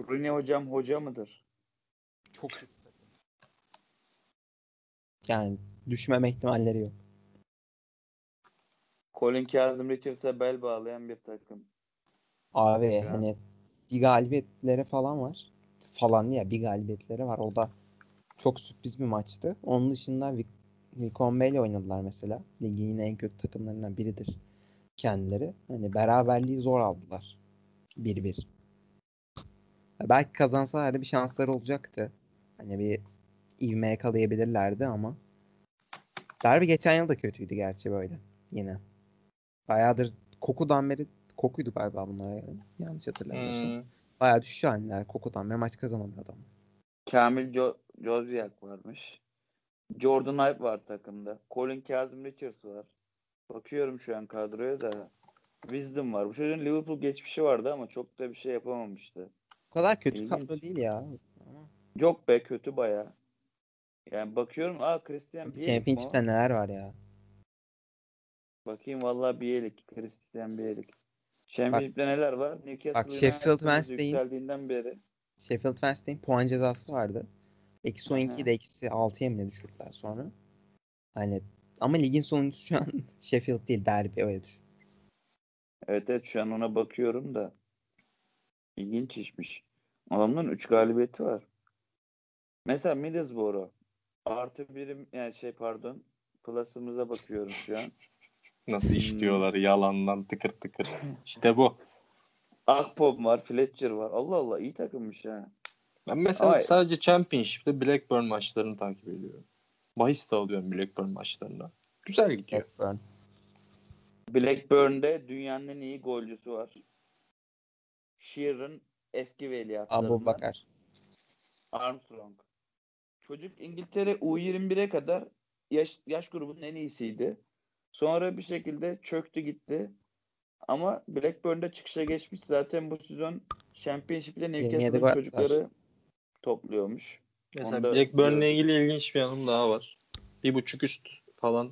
Speaker 3: Rooney hocam hoca mıdır?
Speaker 2: Çok Yani düşmeme ihtimalleri yok.
Speaker 3: Colin Kazım Richards'a bel bağlayan bir takım.
Speaker 2: Abi
Speaker 3: Ya.
Speaker 2: hani bir galibiyetleri falan var. Falan ya bir galibiyetleri var. O da çok sürpriz bir maçtı. Onun dışında Vic- Wycombe ile oynadılar mesela. Ligin en kötü takımlarından biridir kendileri. Hani beraberliği zor aldılar. 1-1. Ya Belki kazansalardı bir şansları olacaktı. Hani bir ivme yakalayabilirlerdi ama Derby geçen yıl da kötüydü gerçi böyle yine. Bayağıdır Koku'dan beri Koku'ydu galiba bunlara. Yanlış hatırlamıyorsam.
Speaker 1: Hmm.
Speaker 2: Bayağı düşüş halindeler Koku'dan beri maç kazanamıyor adam.
Speaker 3: Kamil jo- Jozyak varmış. Jordan Ibe var takımda. Colin Kazım Richards var. Bakıyorum şu an kadroya da. Wisdom var. Bu çocuğun Liverpool geçmişi vardı ama çok da bir şey yapamamıştı.
Speaker 2: O kadar kötü
Speaker 3: İlginç.
Speaker 2: kadro değil ya.
Speaker 3: Yok be kötü baya. Yani bakıyorum aa Christian Bielik?
Speaker 2: Championship'te neler var ya.
Speaker 3: Bakayım vallahi Bielik. Christian Bielik. Championship'te neler var? Newcastle
Speaker 2: Bak, Sheffield
Speaker 3: United'ın
Speaker 2: Wednesday'in-
Speaker 3: yükseldiğinden beri.
Speaker 2: Sheffield Wednesday'in puan cezası vardı. Eksi
Speaker 3: Aha.
Speaker 2: 12'yi de eksi 6'ya mı ne düşürdüler sonra. Hani ama ligin sonuncusu şu an *laughs* Sheffield değil Derby öyle düşün.
Speaker 3: Evet evet şu an ona bakıyorum da. İlginç işmiş. Adamların 3 galibiyeti var. Mesela Middlesbrough. Artı birim yani şey pardon. Plus'ımıza bakıyorum şu an. *laughs*
Speaker 1: Nasıl
Speaker 3: Hmm.
Speaker 1: işliyorlar yalandan tıkır tıkır. *laughs* İşte bu.
Speaker 3: Akpom var. Fletcher var. Allah Allah iyi takımmış ha.
Speaker 1: Ben mesela
Speaker 3: Ama-
Speaker 1: sadece Championship'te Blackburn maçlarını takip ediyorum. Bahis de alıyorum Blackburn maçlarına. Güzel gidiyor.
Speaker 2: Blackburn.
Speaker 3: Blackburn'de dünyanın en iyi golcüsü var. Shearer eski veliahtlarından.
Speaker 2: Abu Bakar.
Speaker 3: Armstrong. Çocuk İngiltere U21'e kadar yaş, yaş grubunun en iyisiydi. Sonra bir şekilde çöktü gitti. Ama Blackburn'da çıkışa geçmiş. Zaten bu sezon Championship'te
Speaker 2: 27
Speaker 3: Newcastle'ın çocukları topluyormuş.
Speaker 1: Mesela
Speaker 3: Onda gördüm.
Speaker 1: ilgili ilginç bir yanım daha var. Bir buçuk üst falan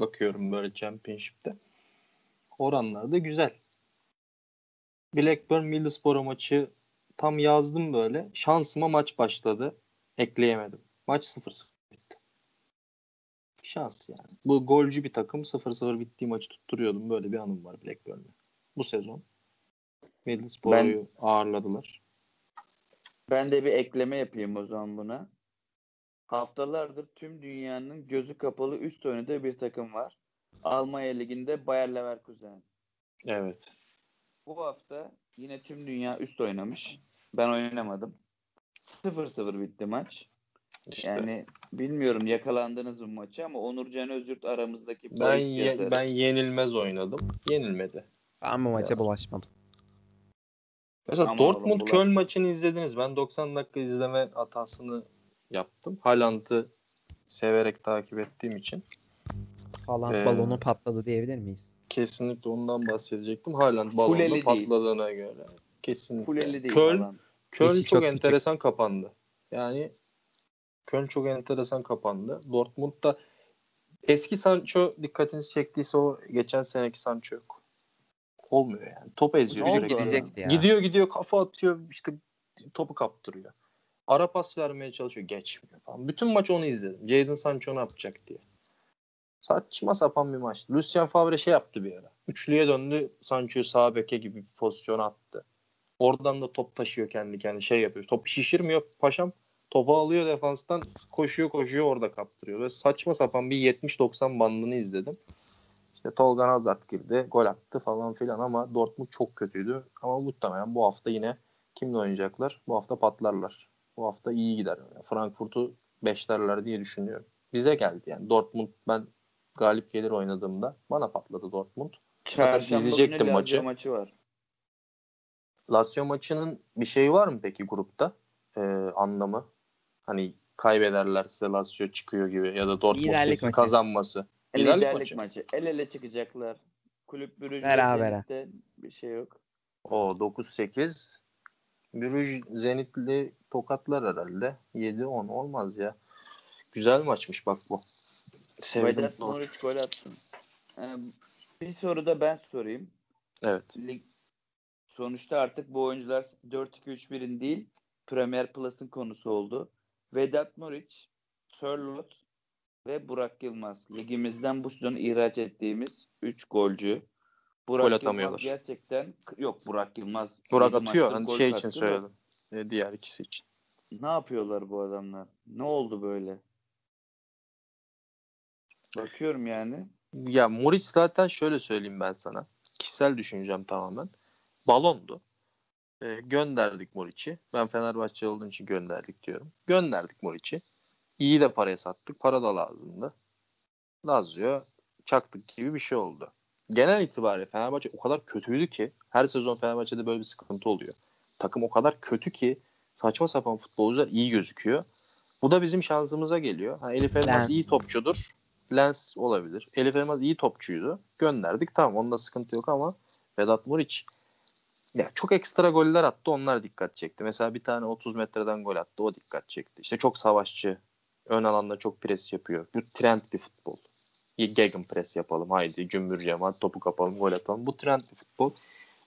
Speaker 1: bakıyorum böyle Championship'te. Oranlar da güzel. Blackburn Middlesbrough maçı tam yazdım böyle. Şansıma maç başladı. Ekleyemedim. Maç 0-0 bitti. Şans yani. Bu golcü bir takım 0-0 bittiği maçı tutturuyordum. Böyle bir anım var Blackburn'le. Bu sezon. Middlesbrough'u ağırladılar.
Speaker 3: Ben de bir ekleme yapayım o zaman buna. Haftalardır tüm dünyanın gözü kapalı üst oynadığı bir takım var. Almanya Ligi'nde Bayer Leverkusen.
Speaker 1: Evet.
Speaker 3: Bu hafta yine tüm dünya üst oynamış. Ben oynamadım. 0-0 bitti maç.
Speaker 1: İşte.
Speaker 3: Yani bilmiyorum yakalandınız mı maçı ama Onurcan Özürt aramızdaki
Speaker 1: Ben ye-
Speaker 3: yazarı.
Speaker 1: ben yenilmez oynadım. Yenilmedi.
Speaker 2: Ben bu maça
Speaker 1: Ya.
Speaker 2: bulaşmadım.
Speaker 1: Mesela
Speaker 3: Ama
Speaker 1: Dortmund
Speaker 3: oğlum,
Speaker 1: Köln maçını izlediniz. Ben 90 dakika izleme hatasını yaptım. Haaland'ı severek takip ettiğim için.
Speaker 2: Haaland
Speaker 1: Ee,
Speaker 2: balonu patladı diyebilir miyiz?
Speaker 1: Kesinlikle ondan bahsedecektim. Haaland balonda
Speaker 3: Fuleli değil.
Speaker 1: patladığına göre. Kesinlikle.
Speaker 3: Değil
Speaker 1: Köln. Köln çok, enteresan kapandı. Yani Köln çok enteresan kapandı. Dortmund da eski Sancho dikkatinizi çektiyse o geçen seneki Sancho yok. Olmuyor yani. Top eziyor sürekli.
Speaker 2: ya.
Speaker 1: Gidiyor gidiyor kafa atıyor işte topu kaptırıyor. Ara pas vermeye çalışıyor geçmiyor falan. Bütün maç onu izledim. Jadon Sancho ne yapacak diye. Saçma sapan bir maç. Lucien Favre şey yaptı bir ara. Üçlüye döndü. Sancho'yu sağ beke gibi bir pozisyona attı. Oradan da top taşıyor kendi kendine şey yapıyor. Topu şişirmiyor paşam. Topu alıyor defanstan koşuyor koşuyor orada kaptırıyor. Ve saçma sapan bir 70-90 bandını izledim. İşte Tolga Hazard girdi. Gol attı falan filan ama Dortmund çok kötüydü. Ama muhtemelen bu hafta yine kimle oynayacaklar? Bu hafta patlarlar. Bu hafta iyi gider. Yani Frankfurt'u beşlerler diye düşünüyorum. Bize geldi yani. Dortmund ben galip gelir oynadığımda bana patladı Dortmund.
Speaker 3: Çarşamba
Speaker 1: izleyecektim maçı.
Speaker 3: Maçı var.
Speaker 1: Lazio maçının bir şeyi var mı peki grupta? Ee, anlamı? Hani kaybederlerse Lazio çıkıyor gibi ya da Dortmund
Speaker 2: Liderlik
Speaker 1: kesin
Speaker 2: maçı.
Speaker 1: kazanması.
Speaker 3: Liderlik,
Speaker 1: Liderlik maçı.
Speaker 3: maçı. El ele çıkacaklar. Kulüp Brüj ve
Speaker 2: Berabere.
Speaker 3: Zenit'te bir şey yok.
Speaker 1: O 9-8. Brüj Zenit'li tokatlar herhalde. 7-10 olmaz ya. Güzel maçmış bak bu. Sevdim.
Speaker 3: Vedat Muriç gol atsın. Ee, bir soru da ben sorayım.
Speaker 1: Evet.
Speaker 3: Lig sonuçta artık bu oyuncular 4-2-3-1'in değil Premier Plus'ın konusu oldu. Vedat Muriç, Sörloth ve Burak Yılmaz. Ligimizden bu sezon ihraç ettiğimiz 3 golcü. Burak
Speaker 1: Gol
Speaker 3: Yılmaz
Speaker 1: atamıyorlar.
Speaker 3: gerçekten yok Burak Yılmaz.
Speaker 1: Burak atıyor. Hani şey için söyledim. Ee, diğer ikisi için.
Speaker 3: Ne yapıyorlar bu adamlar? Ne oldu böyle? Bakıyorum yani.
Speaker 1: Ya Morris zaten şöyle söyleyeyim ben sana. Kişisel düşüncem tamamen. Balondu. Ee, gönderdik Moriç'i. Ben Fenerbahçe olduğum için gönderdik diyorum. Gönderdik Moriç'i. İyi de paraya sattık. Para da lazımdı. Lazio çaktık gibi bir şey oldu. Genel itibariyle Fenerbahçe o kadar kötüydü ki her sezon Fenerbahçe'de böyle bir sıkıntı oluyor. Takım o kadar kötü ki saçma sapan futbolcular iyi gözüküyor. Bu da bizim şansımıza geliyor. Ha, Elif Elmas
Speaker 2: Lens.
Speaker 1: iyi topçudur. Lens olabilir. Elif Elmas iyi topçuydu. Gönderdik tamam onda sıkıntı yok ama Vedat Muriç ya çok ekstra goller attı onlar dikkat çekti. Mesela bir tane 30 metreden gol attı o dikkat çekti. İşte çok savaşçı. Ön alanda çok pres yapıyor. Bu trend bir futbol. Gegen pres yapalım haydi cümbür cemaat topu kapalım gol atalım. Bu trend bir futbol.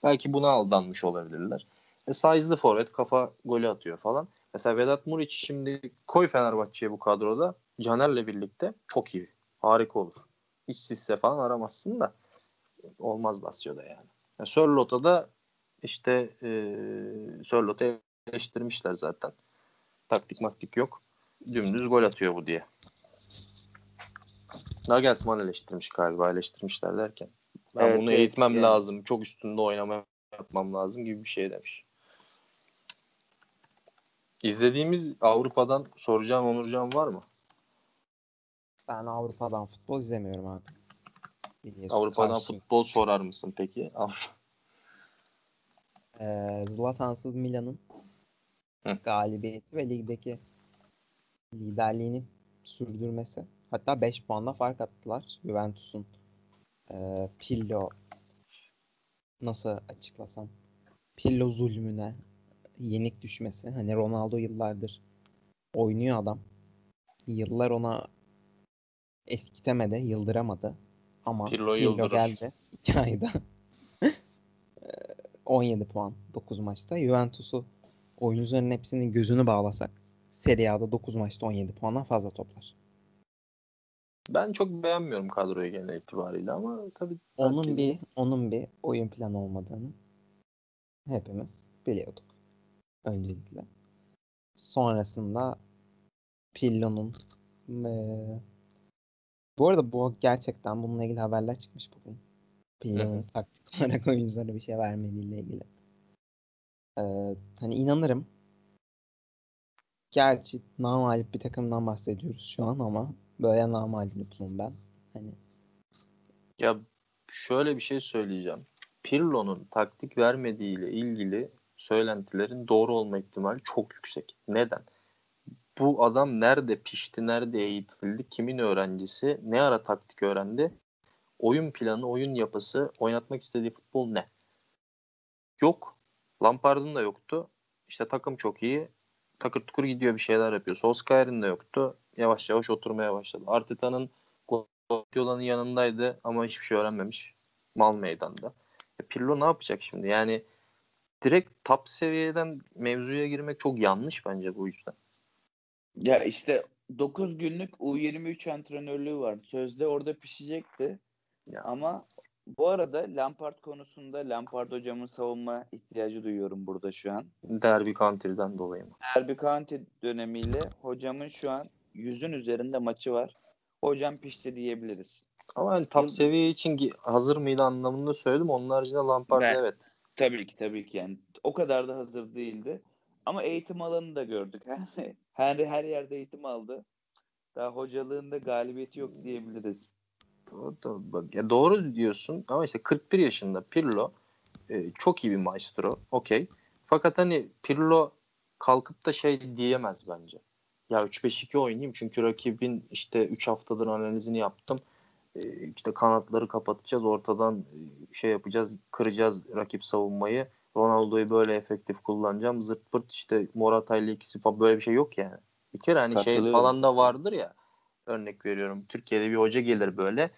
Speaker 1: Belki buna aldanmış olabilirler. E, size'lı forvet kafa golü atıyor falan. Mesela Vedat Muriç şimdi koy Fenerbahçe'ye bu kadroda Caner'le birlikte çok iyi. Harika olur. İşsizse falan aramazsın da olmaz Lazio'da yani. yani Sörlot'a da işte e, Sörlot'u eleştirmişler zaten. Taktik maktik yok. Dümdüz gol atıyor bu diye. Nagelsmann eleştirmiş galiba eleştirmişler derken. Ben
Speaker 3: Evet,
Speaker 1: bunu
Speaker 3: evet,
Speaker 1: eğitmem
Speaker 3: yani.
Speaker 1: lazım. Çok üstünde oynama yapmam lazım gibi bir şey demiş. İzlediğimiz Avrupa'dan soracağım Onurcan var mı?
Speaker 2: Ben Avrupa'dan futbol izlemiyorum abi. Biliyorsun,
Speaker 1: Avrupa'dan
Speaker 2: karşıyım.
Speaker 1: futbol sorar mısın peki?
Speaker 2: Ee, Zlatansız Milan'ın galibiyeti ve ligdeki liderliğini sürdürmesi. Hatta 5 puanla fark attılar. Juventus'un e, Pillo nasıl açıklasam Pillo zulmüne yenik düşmesi. Hani Ronaldo yıllardır oynuyor adam. Yıllar ona eskitemedi, yıldıramadı. Ama
Speaker 1: Pirlo
Speaker 2: Pirlo
Speaker 1: yıldırır.
Speaker 2: geldi 2 ayda. Ee, 17 puan 9 maçta. Juventus'u oyuncuların hepsinin gözünü bağlasak Serie A'da 9 maçta 17 puandan fazla toplar.
Speaker 1: Ben çok beğenmiyorum kadroyu genel itibariyle ama tabii
Speaker 2: Onun
Speaker 1: herkes-
Speaker 2: bir onun bir oyun planı olmadığını hepimiz biliyorduk. Öncelikle. Sonrasında Pillo'nun eee, bu arada bu gerçekten bununla ilgili haberler çıkmış bugün. Pillo'nun *laughs* taktik *laughs* olarak oyunculara bir şey vermediğiyle ilgili. Eee, hani inanırım. Gerçi namalip bir takımdan bahsediyoruz şu an ama böyle namalip Liverpool'um ben. Hani
Speaker 1: Ya şöyle bir şey söyleyeceğim. Pirlo'nun taktik vermediğiyle ilgili söylentilerin doğru olma ihtimali çok yüksek. Neden? bu adam nerede pişti, nerede eğitildi, kimin öğrencisi, ne ara taktik öğrendi, oyun planı, oyun yapısı, oynatmak istediği futbol ne? Yok. Lampard'ın da yoktu. İşte takım çok iyi. Takır tukur gidiyor bir şeyler yapıyor. Solskjaer'in de yoktu. Yavaş yavaş oturmaya başladı. Arteta'nın Guardiola'nın yanındaydı ama hiçbir şey öğrenmemiş. Mal meydanda. E Pirlo ne yapacak şimdi? Yani direkt top seviyeden mevzuya girmek çok yanlış bence bu yüzden.
Speaker 3: Ya işte 9 günlük U23 antrenörlüğü var. Sözde orada pişecekti. Ya. Ama bu arada Lampard konusunda Lampard hocamın savunma ihtiyacı duyuyorum burada şu an.
Speaker 1: Derby County'den dolayı mı?
Speaker 3: Derby County dönemiyle hocamın şu an yüzün üzerinde maçı var. Hocam pişti diyebiliriz.
Speaker 1: Ama yani top seviye için hazır mıydı anlamında söyledim. Onun haricinde Lampard ben, evet.
Speaker 3: Tabii ki tabii ki yani. O kadar da hazır değildi. Ama eğitim alanını da gördük. *laughs* Her, her yerde eğitim aldı. Daha hocalığında galibiyeti yok diyebiliriz.
Speaker 1: Bak, ya doğru diyorsun ama işte 41 yaşında Pirlo e, çok iyi bir maestro. Okey. Fakat hani Pirlo kalkıp da şey diyemez bence. Ya 3-5-2 oynayayım çünkü rakibin işte 3 haftadır analizini yaptım. E, işte kanatları kapatacağız. Ortadan e, şey yapacağız. Kıracağız rakip savunmayı. Ronaldo'yu böyle efektif kullanacağım. Zırt pırt işte Morata ile ikisi falan böyle bir şey yok yani. Bir kere hani şey falan da vardır ya örnek veriyorum. Türkiye'de bir hoca gelir böyle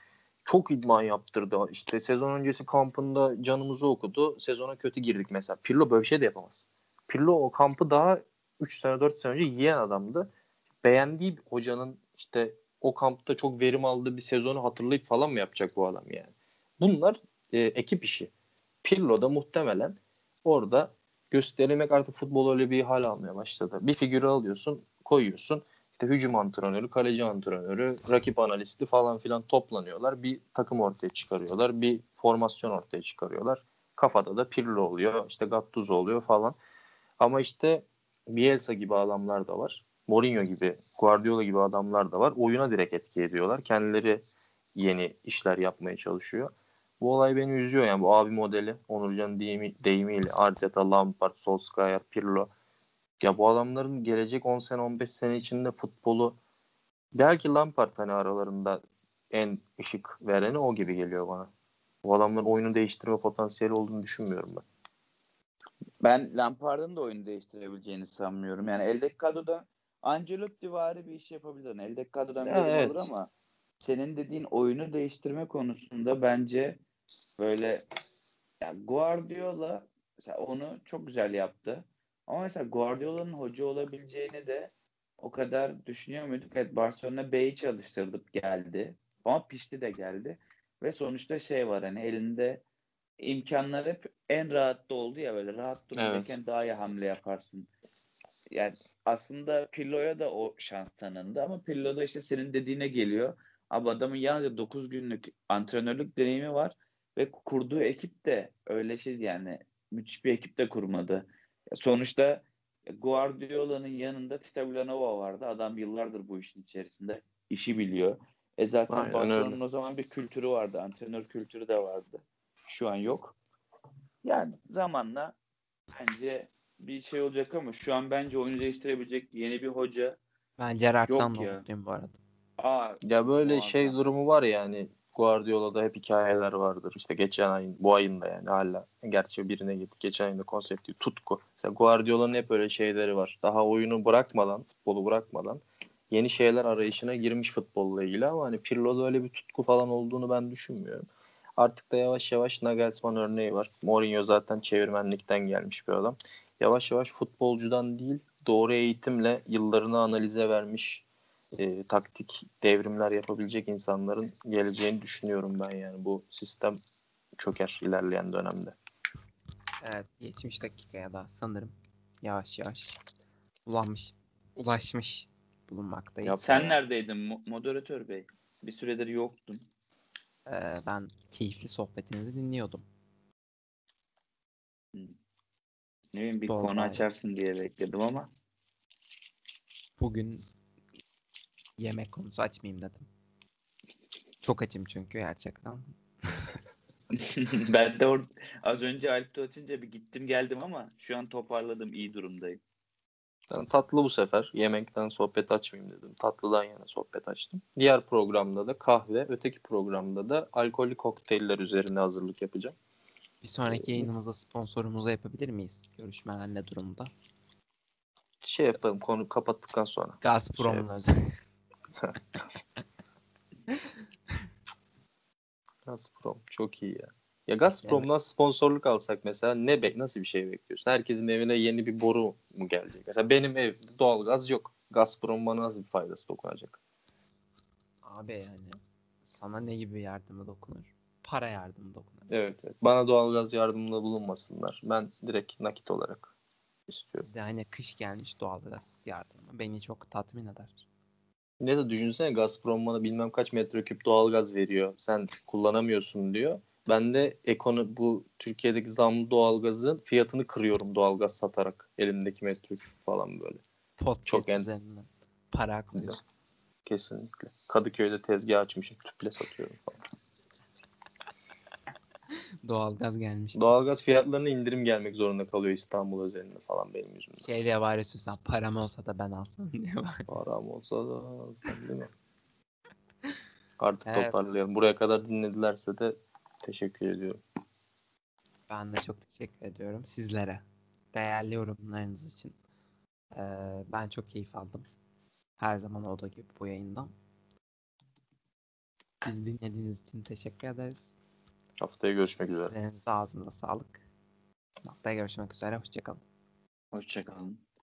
Speaker 1: çok idman yaptırdı. İşte sezon öncesi kampında canımızı okudu. Sezona kötü girdik mesela. Pirlo böyle bir şey de yapamaz. Pirlo o kampı daha 3 sene 4 sene önce yiyen adamdı. Beğendiği hocanın işte o kampta çok verim aldığı bir sezonu hatırlayıp falan mı yapacak bu adam yani? Bunlar e, ekip işi. Pirlo da muhtemelen orada gösterilmek artık futbol öyle bir hal almaya başladı. Bir figürü alıyorsun, koyuyorsun işte hücum antrenörü, kaleci antrenörü, rakip analisti falan filan toplanıyorlar. Bir takım ortaya çıkarıyorlar. Bir formasyon ortaya çıkarıyorlar. Kafada da Pirlo oluyor, işte Gattuso oluyor falan. Ama işte Bielsa gibi adamlar da var. Mourinho gibi, Guardiola gibi adamlar da var. Oyuna direkt etki ediyorlar. Kendileri yeni işler yapmaya çalışıyor. Bu olay beni üzüyor yani bu abi modeli Onurcan deyimi, deyimiyle Arteta, Lampard, Solskjaer, Pirlo ya bu adamların gelecek 10 sene 15 sene içinde futbolu belki Lampard hani aralarında en ışık vereni o gibi geliyor bana. Bu adamların oyunu değiştirme potansiyeli olduğunu düşünmüyorum ben.
Speaker 3: Ben Lampard'ın da oyunu değiştirebileceğini sanmıyorum. Yani eldeki kadroda Ancelotti vari bir iş yapabilir. Yani eldeki kadrodan biri evet. olur ama senin dediğin oyunu değiştirme konusunda bence böyle yani Guardiola onu çok güzel yaptı. Ama mesela Guardiola'nın hoca olabileceğini de o kadar düşünüyor muyduk? Evet Barcelona B'yi çalıştırdık geldi. Ama pişti de geldi. Ve sonuçta şey var hani elinde imkanlar hep en rahatta oldu ya böyle rahat dururken evet. daha iyi hamle yaparsın. Yani aslında Pirlo'ya da o şans tanındı ama Pirlo da işte senin dediğine geliyor. Abi adamın yalnızca 9 günlük antrenörlük deneyimi var ve kurduğu ekip de öyle şey yani müthiş bir ekip de kurmadı. Sonuçta Guardiola'nın yanında Tita Villanova vardı. Adam yıllardır bu işin içerisinde. işi biliyor. E zaten Barcelona'nın o zaman bir kültürü vardı. Antrenör kültürü de vardı. Şu an yok. Yani zamanla bence bir şey olacak ama şu an bence oyunu değiştirebilecek yeni bir hoca
Speaker 2: ben Gerard'dan da umutluyum bu arada.
Speaker 1: Aa, ya böyle şey durumu var yani Guardiola'da hep hikayeler vardır. İşte geçen ayın, bu ayın da yani hala. Gerçi birine gittik. Geçen ayında konsepti tutku. Mesela Guardiola'nın hep öyle şeyleri var. Daha oyunu bırakmadan, futbolu bırakmadan yeni şeyler arayışına girmiş futbolla ilgili ama hani Pirlo'da öyle bir tutku falan olduğunu ben düşünmüyorum. Artık da yavaş yavaş Nagelsmann örneği var. Mourinho zaten çevirmenlikten gelmiş bir adam. Yavaş yavaş futbolcudan değil doğru eğitimle yıllarını analize vermiş e, taktik devrimler yapabilecek insanların geleceğini düşünüyorum ben yani bu sistem çöker ilerleyen dönemde.
Speaker 2: Evet 70 dakikaya da sanırım yavaş yavaş ulanmış ulaşmış bulunmaktayız. Ya,
Speaker 3: sen neredeydin moderatör bey? Bir süredir yoktun.
Speaker 2: Ee, ben keyifli sohbetinizi dinliyordum.
Speaker 3: Hmm. Ne bileyim bir Doğru konu açarsın diye bekledim ama.
Speaker 2: Bugün yemek konusu açmayayım dedim. Çok açım çünkü gerçekten. *laughs*
Speaker 3: ben de or- az önce Alp'te açınca bir gittim geldim ama şu an toparladım iyi durumdayım.
Speaker 1: Ben tatlı bu sefer. Yemekten sohbet açmayayım dedim. Tatlıdan yana sohbet açtım. Diğer programda da kahve, öteki programda da alkollü kokteyller üzerine hazırlık yapacağım.
Speaker 2: Bir sonraki yayınımızda sponsorumuza yapabilir miyiz? Görüşmeler ne durumda?
Speaker 1: Şey yapalım konu kapattıktan sonra.
Speaker 2: Gazprom'un
Speaker 1: Şey-
Speaker 2: özel. *laughs*
Speaker 1: Gazprom çok iyi ya. Ya Gazprom'dan sponsorluk alsak mesela ne bek nasıl bir şey bekliyorsun? Herkesin evine yeni bir boru mu gelecek? Mesela benim evde doğalgaz yok. Gazprom bana nasıl bir faydası dokunacak?
Speaker 2: Abi yani sana ne gibi yardımı dokunur? Para yardımı dokunur.
Speaker 1: Evet, evet. Bana doğalgaz yardımında bulunmasınlar. Ben direkt nakit olarak istiyorum.
Speaker 2: Hani kış gelmiş doğalgaz yardımı. Beni çok tatmin eder.
Speaker 1: Ne de düşünsene Gazprom bana bilmem kaç metreküp doğalgaz veriyor. Sen kullanamıyorsun diyor. Ben de ekonu bu Türkiye'deki zamlı doğalgazın fiyatını kırıyorum doğalgaz satarak. Elimdeki metreküp falan böyle.
Speaker 2: Podcast
Speaker 1: Çok en-
Speaker 2: üzerinden para aklıyorsun.
Speaker 1: Kesinlikle. Kadıköy'de tezgah açmışım. Tüple satıyorum falan.
Speaker 2: Doğalgaz gelmiş.
Speaker 1: Doğalgaz fiyatlarına indirim gelmek zorunda kalıyor İstanbul özelinde falan benim yüzümden.
Speaker 2: Şey diye bağırıyorsun sen param olsa da ben alsam *laughs* diye bağırıyorsun.
Speaker 1: Param olsa da sen değil mi? Artık
Speaker 2: Evet.
Speaker 1: toparlayalım. Buraya kadar dinledilerse de teşekkür ediyorum.
Speaker 2: Ben de çok teşekkür ediyorum sizlere. Değerli yorumlarınız için. Ee, ben çok keyif aldım. Her zaman olduğu gibi bu yayından. Bizi dinlediğiniz için teşekkür ederiz.
Speaker 1: Haftaya görüşmek üzere.
Speaker 2: Elinize ağzınıza sağlık. Haftaya görüşmek üzere. Hoşçakalın.
Speaker 3: Hoşçakalın.